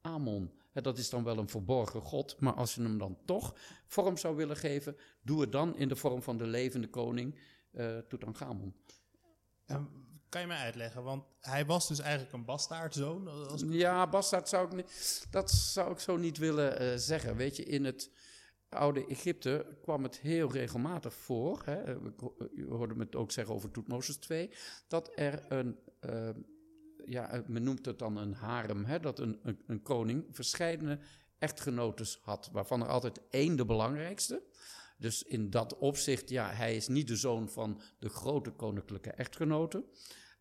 Amon. Dat is dan wel een verborgen god, maar als je hem dan toch vorm zou willen geven, doe het dan in de vorm van de levende koning uh, Tutankhamon. Ja. Kan je mij uitleggen? Want hij was dus eigenlijk een bastaardzoon? Als... Ja, bastaard zou ik niet, dat zou ik zo niet willen uh, zeggen. Weet je, in het oude Egypte kwam het heel regelmatig voor, hè, u hoorde me het ook zeggen over Toetmoses 2, dat er een, uh, ja, men noemt het dan een harem, hè, dat een, een, een koning verscheidene echtgenotes had, waarvan er altijd één de belangrijkste. Dus in dat opzicht, ja, hij is niet de zoon van de grote koninklijke echtgenoten,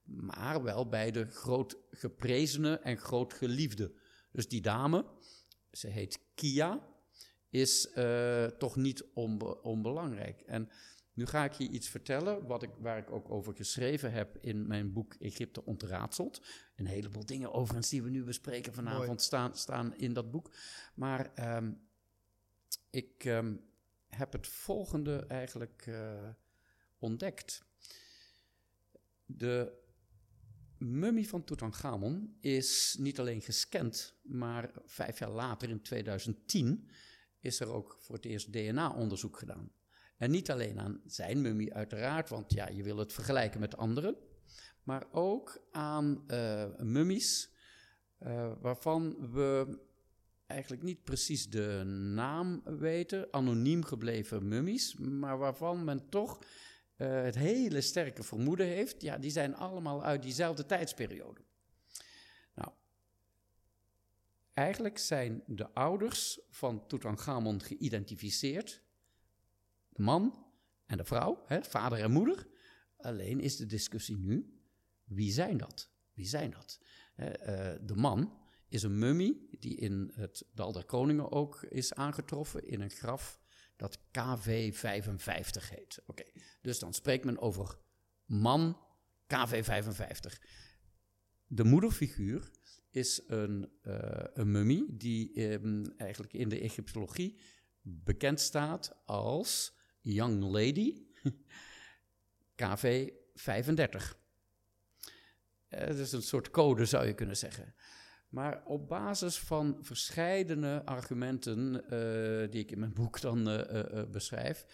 maar wel bij de groot geprezene en groot geliefde. Dus die dame, ze heet Kia, is uh, toch niet onbe onbelangrijk. En nu ga ik je iets vertellen wat ik, waar ik ook over geschreven heb in mijn boek Egypte ontraadseld. Een heleboel dingen overigens die we nu bespreken vanavond staan, staan in dat boek. Maar um, ik um, heb het volgende eigenlijk uh, ontdekt. De mummie van Tutankhamon is niet alleen gescand, maar vijf jaar later in 2010 is er ook voor het eerst DNA-onderzoek gedaan. En niet alleen aan zijn mummie uiteraard, want ja, je wil het vergelijken met anderen, maar ook aan uh, mummies uh, waarvan we eigenlijk niet precies de naam weten, anoniem gebleven mummies, maar waarvan men toch uh, het hele sterke vermoeden heeft, ja, die zijn allemaal uit diezelfde tijdsperiode. Eigenlijk zijn de ouders van Tutankhamon geïdentificeerd. De man en de vrouw, hè, vader en moeder. Alleen is de discussie nu, wie zijn dat? Wie zijn dat? Uh, de man is een mummie die in het Dal der Koningen ook is aangetroffen in een graf dat KV55 heet. Oké, dus dan spreekt men over man KV55. De moederfiguur is een, uh, een mummie die um, eigenlijk in de Egyptologie bekend staat als Young Lady KV 35. Uh, dat is een soort code, zou je kunnen zeggen. Maar op basis van verscheidene argumenten uh, die ik in mijn boek dan uh, beschrijf,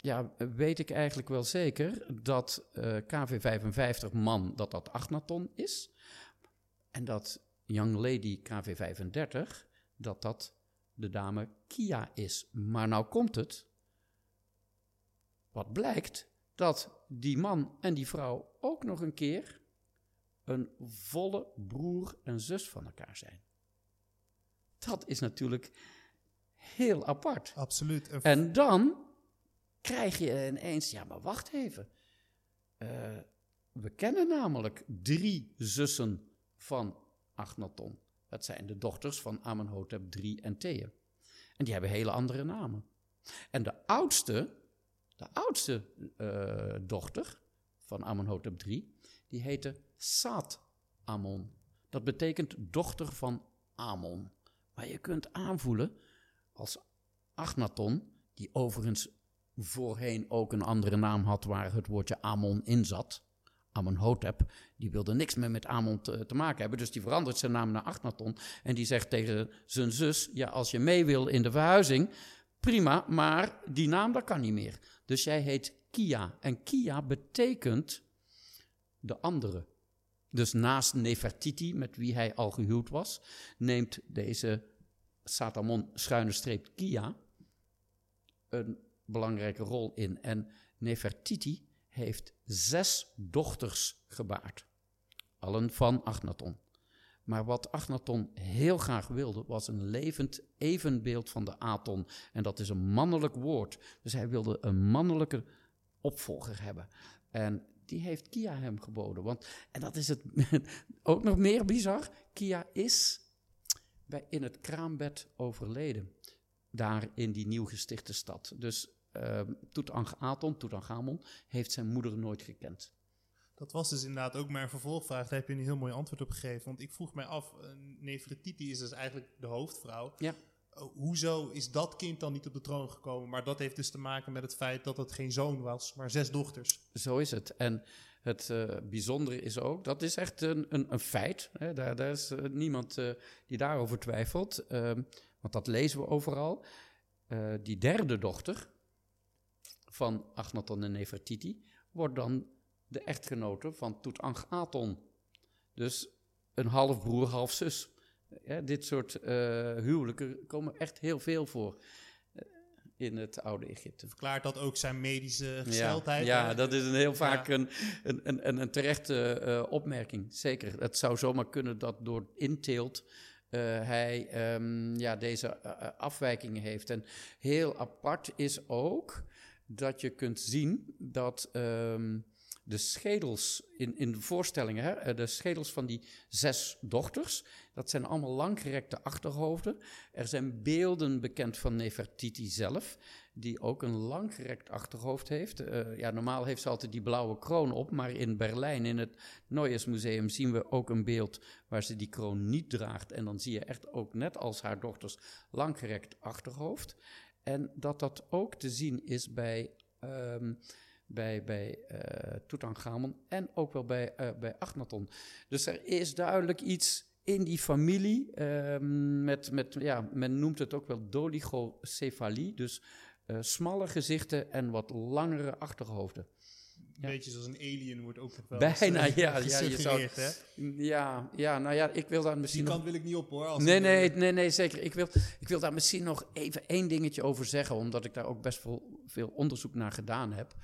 ja, weet ik eigenlijk wel zeker dat eh, KV55 man, dat dat Agnaton is. En dat Young Lady KV35, dat dat de dame Kia is. Maar nou komt het. Wat blijkt? Dat die man en die vrouw ook nog een keer een volle broer en zus van elkaar zijn. Dat is natuurlijk heel apart. Absoluut. En dan krijg je ineens, ja, maar wacht even. Eh, we kennen namelijk drie zussen van Agnaton. Dat zijn de dochters van Amenhotep III en Thea. En die hebben hele andere namen. En de oudste, de oudste eh, dochter van Amenhotep III, die heette Saat Amon. Dat betekent dochter van Amon. Maar je kunt aanvoelen als Agnaton, die overigens voorheen ook een andere naam had waar het woordje Amon in zat. Amenhotep, die wilde niks meer met Amon te, maken hebben. Dus die verandert zijn naam naar Agnaton. En die zegt tegen zijn zus, ja, als je mee wil in de verhuizing, prima, maar die naam, dat kan niet meer. Dus jij heet Kia. En Kia betekent de andere. Dus naast Nefertiti, met wie hij al gehuwd was, neemt deze Satamon schuine streep Kia een belangrijke rol in. En Nefertiti heeft zes dochters gebaard. Allen van Agnaton. Maar wat Agnaton heel graag wilde, was een levend evenbeeld van de Aton. En dat is een mannelijk woord. Dus hij wilde een mannelijke opvolger hebben. En die heeft Kia hem geboden. Want, en dat is het ook nog meer bizar. Kia is bij, in het kraambed overleden. Daar in die nieuw gestichte stad. Dus uh, Toetanchamon, Toetanchamon heeft zijn moeder nooit gekend. Dat was dus inderdaad ook mijn vervolgvraag. Daar heb je een heel mooi antwoord op gegeven. Want ik vroeg mij af, uh, Nefertiti is dus eigenlijk de hoofdvrouw. Ja. Uh, hoezo is dat kind dan niet op de troon gekomen? Maar dat heeft dus te maken met het feit dat het geen zoon was, maar zes dochters. Zo is het. En het uh, bijzondere is ook, dat is echt een, een, een feit. Hè? Daar, daar, is uh, niemand uh, die daarover twijfelt. Ehm, want dat lezen we overal. die derde dochter van Agnaton en Nefertiti wordt dan de echtgenote van Toetanchamon. Dus een halfbroer, half zus. Ja, dit soort huwelijken komen echt heel veel voor in het oude Egypte. Verklaart dat ook zijn medische gesteldheid? Ja, ja dat is een heel vaak ja. een, een, een, een terechte uh, opmerking. Zeker. Het zou zomaar kunnen dat door inteelt uh, hij um, ja, deze afwijkingen heeft. En heel apart is ook dat je kunt zien dat um, de schedels in, in de voorstellingen, hè, de schedels van die zes dochters, dat zijn allemaal langgerekte achterhoofden. Er zijn beelden bekend van Nefertiti zelf, die ook een langgerekt achterhoofd heeft. Uh, ja, normaal heeft ze altijd die blauwe kroon op, maar in Berlijn, in het Neues Museum, zien we ook een beeld waar ze die kroon niet draagt. En dan zie je echt ook, net als haar dochters, langgerekt achterhoofd. En dat dat ook te zien is bij... Um, bij, bij uh, Tutankhamon en ook wel bij, uh, bij Agnaton. Dus er is duidelijk iets in die familie, uh, met, met, ja, men noemt het ook wel doligocefalie, dus uh, smalle gezichten en wat langere achterhoofden. Een beetje zoals een alien wordt ook wel Bijna, eens, ja, ja, je zou, hè? ja, ja, nou ja, ik wil daar misschien Die nog... kant wil ik niet op hoor. Als Nee, nee, eh, nee, nee, zeker. Ik wil, ik wil daar misschien nog even één dingetje over zeggen, omdat ik daar ook best veel, veel onderzoek naar gedaan heb.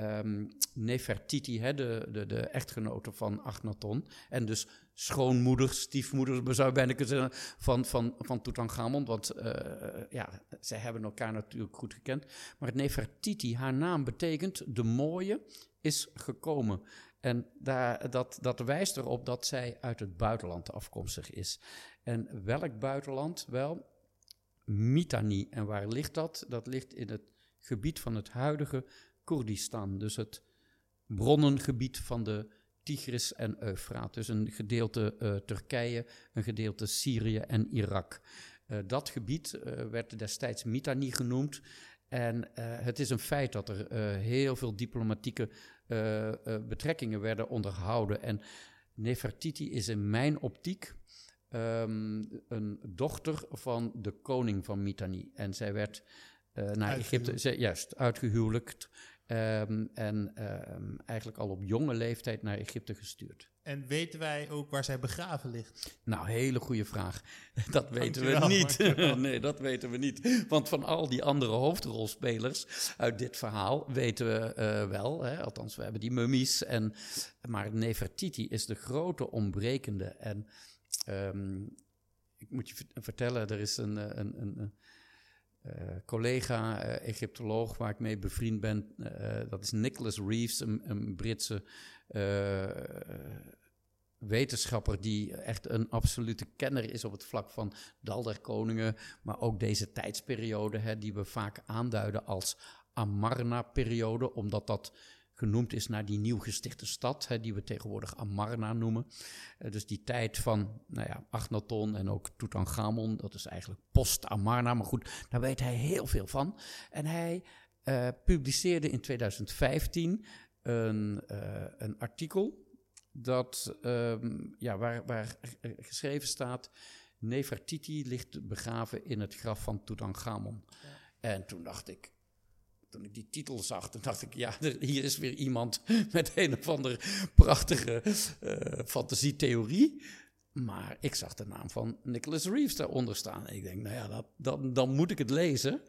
Um, Nefertiti, hè, de, de, de echtgenote van Agnaton, en dus schoonmoeder, stiefmoeder, zou je bijna kunnen zeggen, van, van, van Tutankhamon, want uh, ja, zij hebben elkaar natuurlijk goed gekend. Maar Nefertiti, haar naam betekent de mooie is gekomen. En daar, dat, dat wijst erop dat zij uit het buitenland afkomstig is. En welk buitenland? Wel, Mitanni. En waar ligt dat? Dat ligt in het gebied van het huidige Koerdistan, dus het bronnengebied van de Tigris en Eufraat. Dus een gedeelte uh, Turkije, een gedeelte Syrië en Irak. Uh, dat gebied uh, werd destijds Mitanni genoemd. En het is een feit dat er heel veel diplomatieke betrekkingen werden onderhouden. En Nefertiti is in mijn optiek um, een dochter van de koning van Mitanni. En zij werd eh, naar Egypte, juist, uitgehuwelijkt. Ehm, en ehm, eigenlijk al op jonge leeftijd naar Egypte gestuurd. En weten wij ook waar zij begraven ligt? Nou, hele goede vraag. Dat weten Dankjewel, we niet. dankjewel. nee, dat weten we niet. Want van al die andere hoofdrolspelers uit dit verhaal weten we eh, wel. Hè? Althans, we hebben die mummies. En, maar Nefertiti is de grote ontbrekende. En ehm, ik moet je ver- vertellen, er is een, eh, een, een, een collega, eh, Egyptoloog, waar ik mee bevriend ben. eh, dat is Nicholas Reeves, een, Britse eh, wetenschapper die echt een absolute kenner is op het vlak van Dal der Koningen, maar ook deze tijdsperiode, hè, die we vaak aanduiden als Amarna-periode, omdat dat genoemd is naar die nieuw gestichte stad, hè, die we tegenwoordig Amarna noemen. Eh, dus die tijd van nou ja, Achnaton en ook Tutankhamon, dat is eigenlijk post-Amarna, maar goed, daar weet hij heel veel van. En hij eh, publiceerde in 2015 een, eh, een artikel dat, ehm, ja, waar, waar geschreven staat... Nefertiti ligt begraven in het graf van Tutankhamon. En toen dacht ik, ik die titel zag, toen dacht ik... ja, er- hier is weer iemand met een of andere prachtige eh, fantasietheorie... Maar ik zag de naam van Nicholas Reeves daaronder staan. En ik denk, nou ja, dat, dan, dan moet ik het lezen.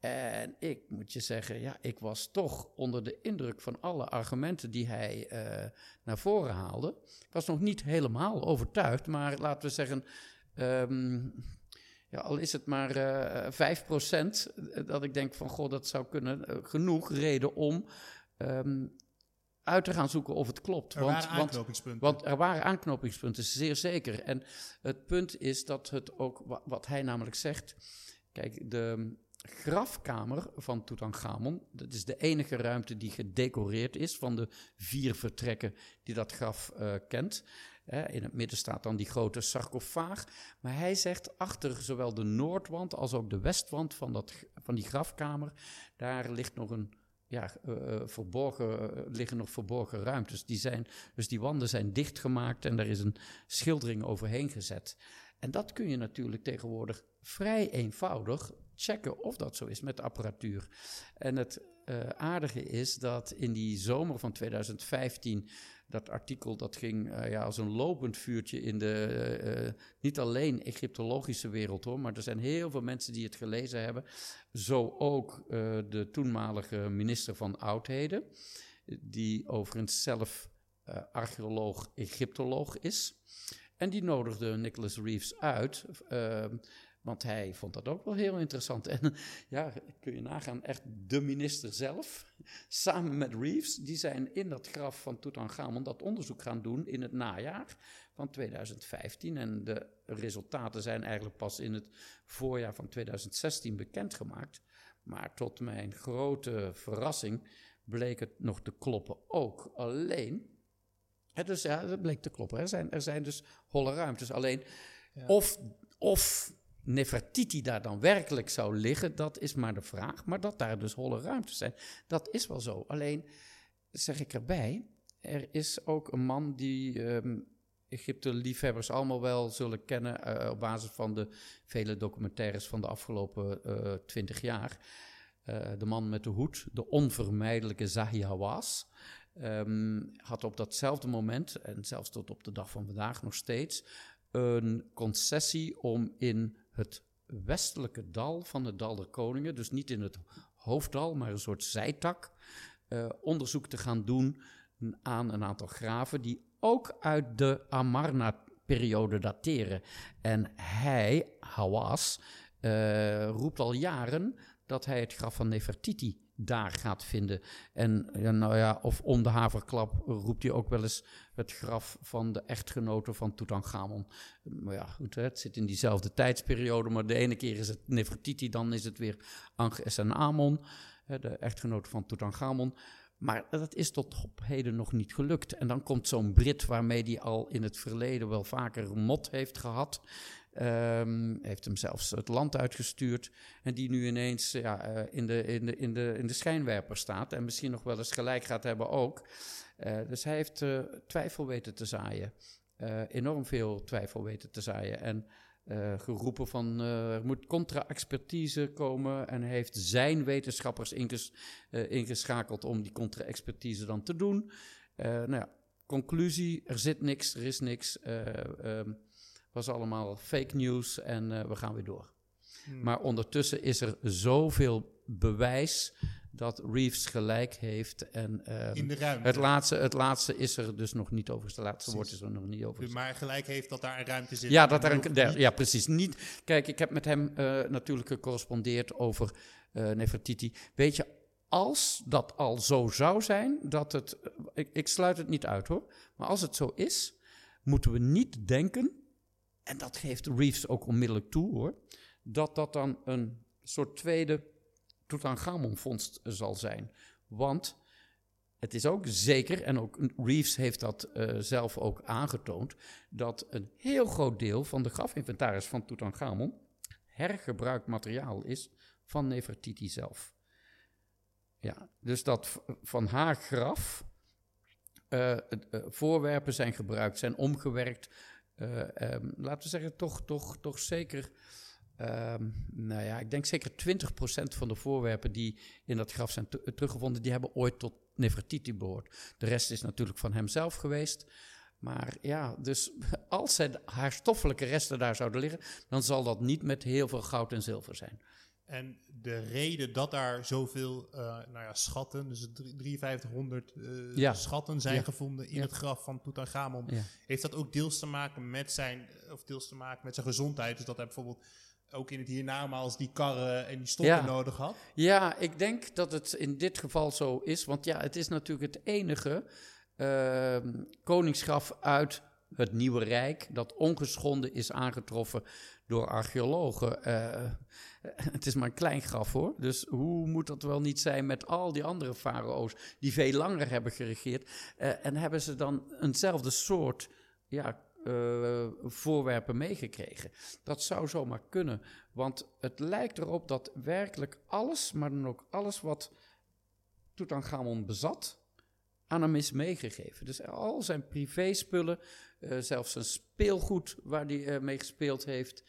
En ik moet je zeggen, ja, ik was toch onder de indruk van alle argumenten die hij eh, naar voren haalde. Ik was nog niet helemaal overtuigd, maar laten we zeggen, ehm, ja, al is het maar eh 5% dat ik denk van, goh, dat zou kunnen, eh, genoeg reden om ehm, uit te gaan zoeken of het klopt. Er waren aanknopingspunten. Want er waren aanknopingspunten, zeer zeker. En het punt is dat het ook, wa- wat hij namelijk zegt. Kijk, de grafkamer van Tutankhamon, dat is de enige ruimte die gedecoreerd is van de vier vertrekken die dat graf eh, kent. In het midden staat dan die grote sarcofaag. Maar hij zegt achter zowel de noordwand als ook de westwand van, dat, van die grafkamer, daar ligt nog een ja, eh, eh, verborgen, eh, liggen nog verborgen ruimtes. Die zijn, dus die wanden zijn dichtgemaakt en daar is een schildering overheen gezet. En dat kun je natuurlijk tegenwoordig vrij eenvoudig checken of dat zo is met de apparatuur. En het eh, aardige is dat in die zomer van 2015 dat artikel dat ging eh, ja, als een lopend vuurtje in de, eh, niet alleen Egyptologische wereld hoor, maar er zijn heel veel mensen die het gelezen hebben. Zo ook de toenmalige minister van Oudheden, die overigens zelf eh, archeoloog, Egyptoloog is. En die nodigde Nicholas Reeves uit, want hij vond dat ook wel heel interessant. En ja, kun je nagaan, echt de minister zelf, samen met Reeves, die zijn in dat graf van Tutankhamon dat onderzoek gaan doen in het najaar van 2015. En de resultaten zijn eigenlijk pas in het voorjaar van 2016 bekendgemaakt. Maar tot mijn grote verrassing bleek het nog te kloppen ook. Alleen, hè, dus ja, dat bleek te kloppen. Er zijn, er zijn dus holle ruimtes. Alleen, Ja. of, of Nefertiti daar dan werkelijk zou liggen, dat is maar de vraag. Maar dat daar dus holle ruimtes zijn, dat is wel zo. Alleen, zeg ik erbij, er is ook een man die ehm Egypte-liefhebbers allemaal wel zullen kennen eh, op basis van de vele documentaires van de afgelopen eh, twintig jaar. Eh, de man met de hoed, de onvermijdelijke Zahi Hawass, ehm, had op datzelfde moment, en zelfs tot op de dag van vandaag nog steeds, een concessie om in het westelijke dal van het Dal der Koningen, dus niet in het hoofddal, maar een soort zijtak, eh, onderzoek te gaan doen aan een aantal graven die ook uit de Amarna-periode dateren. En hij, Hawass, eh, roept al jaren dat hij het graf van Nefertiti daar gaat vinden. En nou ja, of om de haverklap roept hij ook wel eens het graf van de echtgenote van Tutankhamon. Maar ja, goed, het zit in diezelfde tijdsperiode, maar de ene keer is het Nefertiti, dan is het weer Anges en Amon, de echtgenote van Tutankhamon. Maar dat is tot op heden nog niet gelukt. En dan komt zo'n Brit waarmee hij al in het verleden wel vaker mot heeft gehad. Ehm, heeft hem zelfs het land uitgestuurd. En die nu ineens ja, eh, in, de, in, de, in, de, in de schijnwerper staat. En misschien nog wel eens gelijk gaat hebben ook. Eh, dus hij heeft eh, twijfel weten te zaaien. Enorm veel twijfel weten te zaaien. En geroepen van er moet contra-expertise komen en heeft zijn wetenschappers inges, ingeschakeld om die contra-expertise dan te doen. Nou ja, conclusie, er zit niks, er is niks. eh ehm, was allemaal fake news en eh, we gaan weer door. Hmm. Maar ondertussen is er zoveel bewijs dat Reeves gelijk heeft. En ehm, in de ruimte. het, laatste, het laatste is er dus nog niet over. Het laatste woord is er nog niet over. maar gelijk heeft dat daar een ruimte zit. Ja, dat En een, ja, precies. Niet, kijk, ik heb met hem eh, natuurlijk gecorrespondeerd over eh Nefertiti. Weet je, als dat al zo zou zijn, dat het. Ik, ik sluit het niet uit hoor. Maar als het zo is, moeten we niet denken. En dat geeft Reeves ook onmiddellijk toe hoor. Dat dat dan een soort tweede Tutankhamon-vondst zal zijn. Want het is ook zeker, en ook Reeves heeft dat eh, zelf ook aangetoond, dat een heel groot deel van de grafinventaris van Tutankhamon hergebruikt materiaal is van Nefertiti zelf. Ja, dus dat van haar graf eh, eh, voorwerpen zijn gebruikt, zijn omgewerkt. Eh, ehm, laten we zeggen, toch, toch, toch zeker. ehm, nou ja, ik denk zeker 20% van de voorwerpen die in dat graf zijn te- teruggevonden, die hebben ooit tot Nefertiti behoord. De rest is natuurlijk van hemzelf geweest. Maar ja, dus als zij haar stoffelijke resten daar zouden liggen, dan zal dat niet met heel veel goud en zilver zijn. En de reden dat daar zoveel eh, nou ja, schatten, dus drie- 5300 eh, Ja. schatten zijn Ja. gevonden in het graf van Tutankhamon, heeft dat ook deels te maken met zijn, of deels te maken met zijn gezondheid. Dus dat hij bijvoorbeeld ook in het hiernamaals die karren en die stokken nodig had. Ja, ik denk dat het in dit geval zo is. Want ja, het is natuurlijk het enige ehm, koningsgraf uit het Nieuwe Rijk dat ongeschonden is aangetroffen door archeologen. Het is maar een klein graf hoor. Dus hoe moet dat wel niet zijn met al die andere farao's die veel langer hebben geregeerd? Eh, en hebben ze dan eenzelfde soort ja, eh, voorwerpen meegekregen? Dat zou zomaar kunnen. Want het lijkt erop dat werkelijk alles, maar dan ook alles wat Tutankhamon bezat, aan hem is meegegeven. Dus al zijn privéspullen, eh, zelfs zijn speelgoed waar hij mee gespeeld heeft,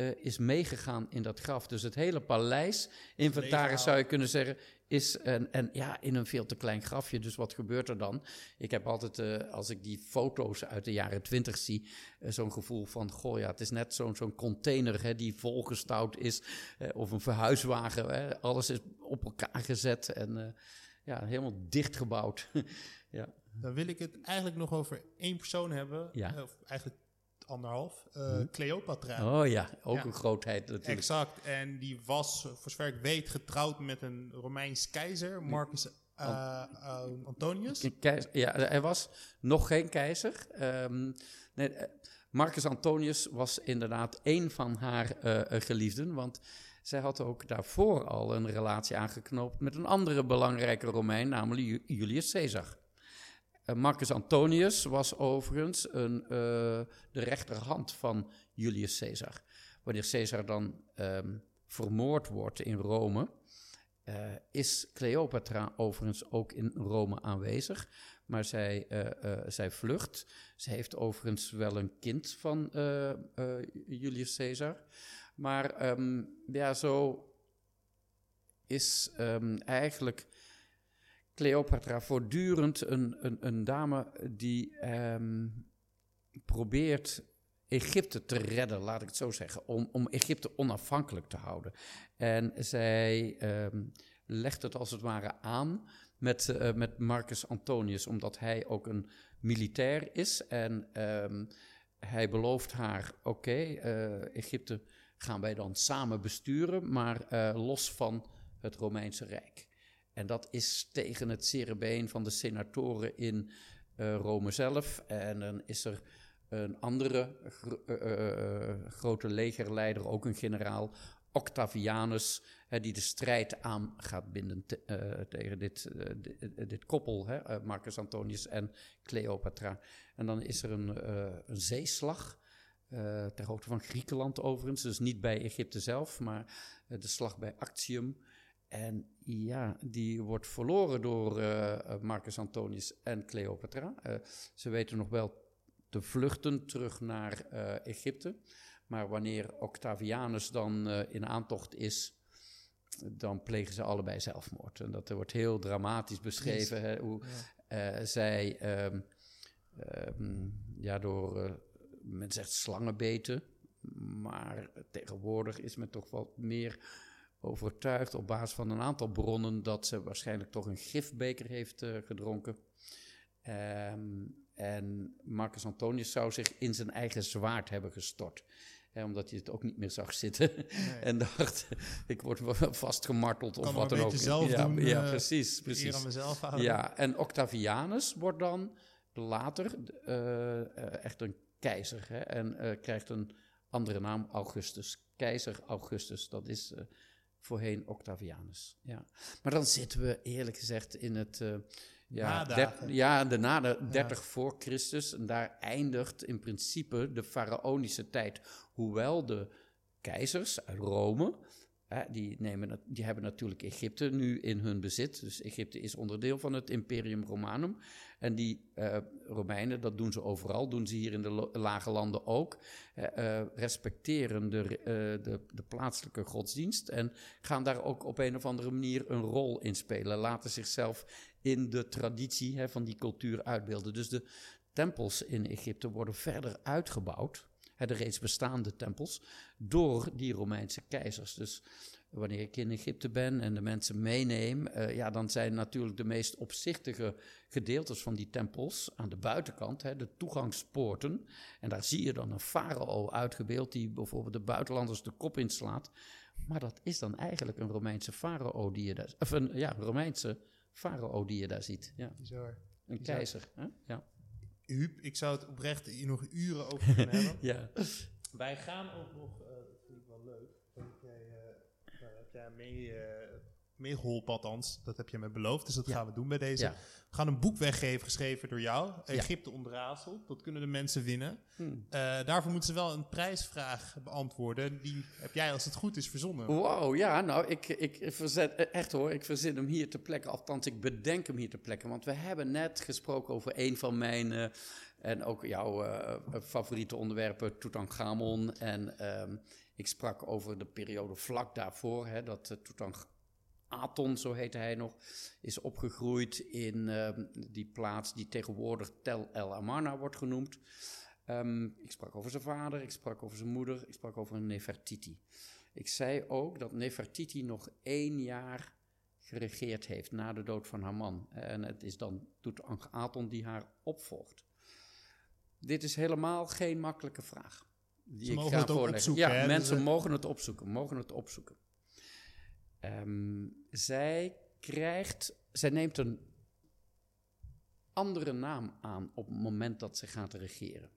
eh, is meegegaan in dat graf. Dus het hele paleis, inventaris zou je kunnen zeggen, is en, en ja, in een veel te klein grafje. Dus wat gebeurt er dan? Ik heb altijd, eh, als ik die foto's uit de jaren twintig zie, eh, zo'n gevoel van, goh ja, het is net zo'n zo'n container hè, die volgestouwd is, of een verhuiswagen. Hè, alles is op elkaar gezet en ja, helemaal dichtgebouwd. ja. Dan wil ik het eigenlijk nog over één persoon hebben, Ja. of eigenlijk anderhalf, eh, Mhm. Cleopatra. Oh ja, ook Ja. een grootheid natuurlijk. Exact. En die was, voor zover ik weet, getrouwd met een Romeins keizer, Marcus eh, eh, Antonius. Keizer- ja, hij was nog geen keizer. Ehm, nee, eh, Marcus Antonius was inderdaad één van haar geliefden, want zij had ook daarvoor al een relatie aangeknoopt met een andere belangrijke Romein, namelijk Ju- Julius Caesar. Eh, Marcus Antonius was overigens een, eh, de rechterhand van Julius Caesar. Wanneer Caesar dan ehm, vermoord wordt in Rome, eh, is Cleopatra overigens ook in Rome aanwezig. Maar zij, zij vlucht. Ze heeft overigens wel een kind van Julius Caesar. Maar ehm, ja, zo is ehm, eigenlijk Cleopatra voortdurend een, een, een dame die ehm, probeert Egypte te redden, laat ik het zo zeggen, om, om Egypte onafhankelijk te houden. En zij ehm, legt het als het ware aan met, eh, met Marcus Antonius, omdat hij ook een militair is. En ehm, hij belooft haar: oké, eh, Egypte gaan wij dan samen besturen, maar eh, los van het Romeinse Rijk. En dat is tegen het cerebeen van de senatoren in eh, Rome zelf. En dan is er een andere eh, eh, grote legerleider, ook een generaal, Octavianus, hè, die de strijd aan gaat binden te- tegen dit, dit, koppel, hè, Marcus Antonius en Cleopatra. En dan is er een, een zeeslag. ter hoogte van Griekenland overigens, dus niet bij Egypte zelf, maar de slag bij Actium. En ja, die wordt verloren door eh, eh, Marcus Antonius en Cleopatra. Eh, ze weten nog wel te vluchten terug naar Egypte. Maar wanneer Octavianus dan in aantocht is, dan plegen ze allebei zelfmoord. En dat wordt heel dramatisch beschreven, hè, hoe zij ehm, ehm, ja, door, men zegt slangenbeten, maar tegenwoordig is men toch wat meer overtuigd op basis van een aantal bronnen dat ze waarschijnlijk toch een gifbeker heeft uh, gedronken. Um, en Marcus Antonius zou zich in zijn eigen zwaard hebben gestort. Hè, omdat hij het ook niet meer zag zitten. Nee. en dacht, ik word vastgemarteld of wat dan ook. Zelf ja, doen, ja, uh, precies. precies. aan mezelf houden. Ja, en Octavianus wordt dan later uh, echt een keizer. Hè, en krijgt een andere naam, Augustus. Keizer Augustus, dat is voorheen Octavianus. Ja. Maar dan zitten we eerlijk gezegd in het ja, der, ja, de na de 30 ja. voor Christus. En daar eindigt in principe de faraonische tijd. Hoewel de keizers uit Rome, hè, die, nemen, die hebben natuurlijk Egypte nu in hun bezit. Dus Egypte is onderdeel van het Imperium Romanum. En die uh, Romeinen, dat doen ze overal, doen ze hier in de lage landen ook. Uh, respecteren de, de, de, plaatselijke godsdienst en gaan daar ook op een of andere manier een rol in spelen. Laten zichzelf in de traditie hè, van die cultuur uitbeelden. Dus de tempels in Egypte worden verder uitgebouwd, de reeds bestaande tempels, door die Romeinse keizers. Dus wanneer ik in Egypte ben en de mensen meeneem, uh, ja, dan zijn natuurlijk de meest opzichtige gedeeltes van die tempels aan de buitenkant, hè, de toegangspoorten. En daar zie je dan een farao uitgebeeld die bijvoorbeeld de buitenlanders de kop inslaat. Maar dat is dan eigenlijk een Romeinse farao die je daar, of een ja, Romeinse farao die je daar ziet. Ja. Bizar. Een Bizar. keizer. Hè? Ja. Huub, ik zou het oprecht hier nog uren over kunnen hebben. ja. Wij gaan ook nog, uh, dat vind ik wel leuk, dat jij, uh, heb jij mee, uh, meegeholpen althans, dat heb je me beloofd, dus dat Ja. gaan we doen bij deze. Ja. We gaan een boek weggeven, geschreven door jou, Egypte ontraadseld, dat kunnen de mensen winnen. Hmm. Eh, daarvoor moeten ze wel een prijsvraag beantwoorden, die heb jij als het goed is verzonnen. Wow, ja, nou, ik, ik verzet, eh, echt hoor, ik verzin hem hier ter plekke. Althans, ik bedenk hem hier ter plekke. Want we hebben net gesproken over een van mijn, eh, en ook jouw favoriete onderwerpen, Tutankhamon. En ehm, ik sprak over de periode vlak daarvoor, hè, dat uh, Tutankhaton, zo heette hij nog, is opgegroeid in ehm, die plaats die tegenwoordig Tel El Amarna wordt genoemd. Ehm, ik sprak over zijn vader, ik sprak over zijn moeder, ik sprak over Nefertiti. Ik zei ook dat Nefertiti nog één jaar geregeerd heeft na de dood van haar man. En het is dan Tutankhaton die haar opvolgt. Dit is helemaal geen makkelijke vraag. Die Ze ik mogen ga het ook opzoeken, Ja, hè? mensen Dus, eh, mogen het opzoeken, mogen het opzoeken. Ehm, zij krijgt, zij neemt een andere naam aan op het moment dat ze gaat regeren.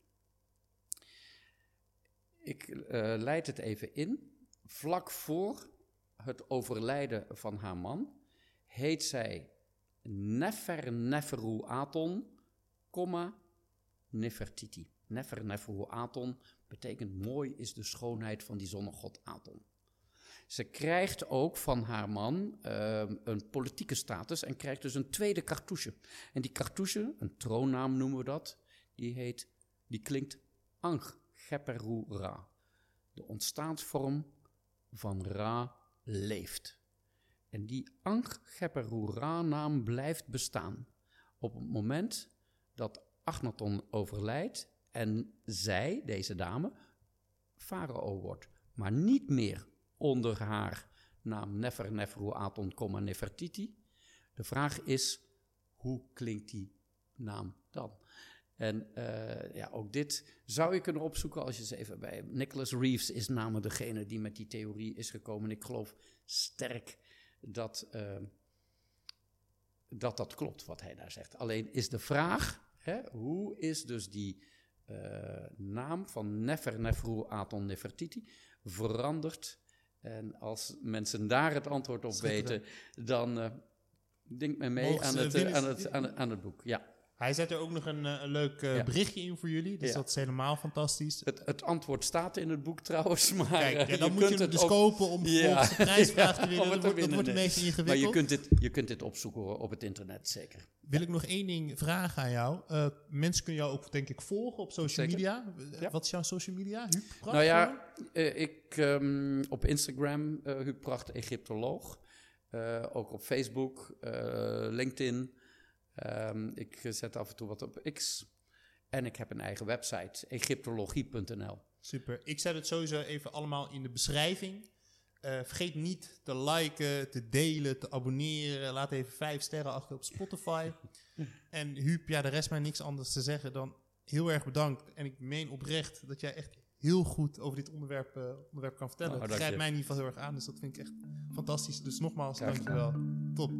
Ik eh, leid het even in. Vlak voor het overlijden van haar man heet zij Nefer Neferu Aton, Nefertiti. Nefer Neferu Aton betekent mooi is de schoonheid van die zonnegod Aton. Ze krijgt ook van haar man uh, een politieke status en krijgt dus een tweede cartouche. En die cartouche, een troonnaam noemen we dat, die heet, die klinkt Ang Geperu Ra. De ontstaansvorm van Ra leeft. En die Ang Geperu Ra naam blijft bestaan. Op het moment dat Agnaton overlijdt en zij, deze dame, farao wordt. Maar niet meer onder haar naam Nefer Neferu Aton, Nefertiti. De vraag is, hoe klinkt die naam dan? En uh, ja, ook dit zou je kunnen opzoeken als je eens even bij... Nicholas Reeves is namelijk degene die met die theorie is gekomen. En ik geloof sterk dat, uh, dat dat klopt wat hij daar zegt. Alleen is de vraag, hè, hoe is dus die uh, naam van Nefer Neferu Aton Nefertiti veranderd... En als mensen daar het antwoord op weten, dan uh, denk men mee aan het, uh, aan, het, aan, het, aan het boek. Ja. Hij zet er ook nog een, eh, een leuk eh, Ja. berichtje in voor jullie. Dus Ja. dat is helemaal fantastisch. Het, het antwoord staat in het boek trouwens, maar Kijk, eh, ja, dan moet je kunt hem het dus ook- kopen om Ja. de prijsvraag te winnen. Dat wordt, wordt een beetje Maar ingewikkeld. je kunt, dit, je kunt dit opzoeken hoor, op het internet, zeker. Wil ik nog één ding vragen aan jou. Eh, mensen kunnen jou ook denk ik volgen op social Zeker. media. Wat is jouw social media? Huub Pracht Nou ja, ik ehm, op Instagram, Huub Pracht, Egyptoloog. Ook op Facebook, LinkedIn. Ehm, ik zet af en toe wat op X. En ik heb een eigen website, egyptologie.nl. Super. Ik zet het sowieso even allemaal in de beschrijving. Eh, vergeet niet te liken, te delen, te abonneren. Laat even vijf sterren achter op Spotify. en Huub, ja, de rest mij niks anders te zeggen dan heel erg bedankt. En ik meen oprecht dat jij echt heel goed over dit onderwerp, eh, onderwerp kan vertellen. Oh, het grijpt mij in ieder geval heel erg aan, dus dat vind ik echt fantastisch. Dus nogmaals, dankjewel. Top.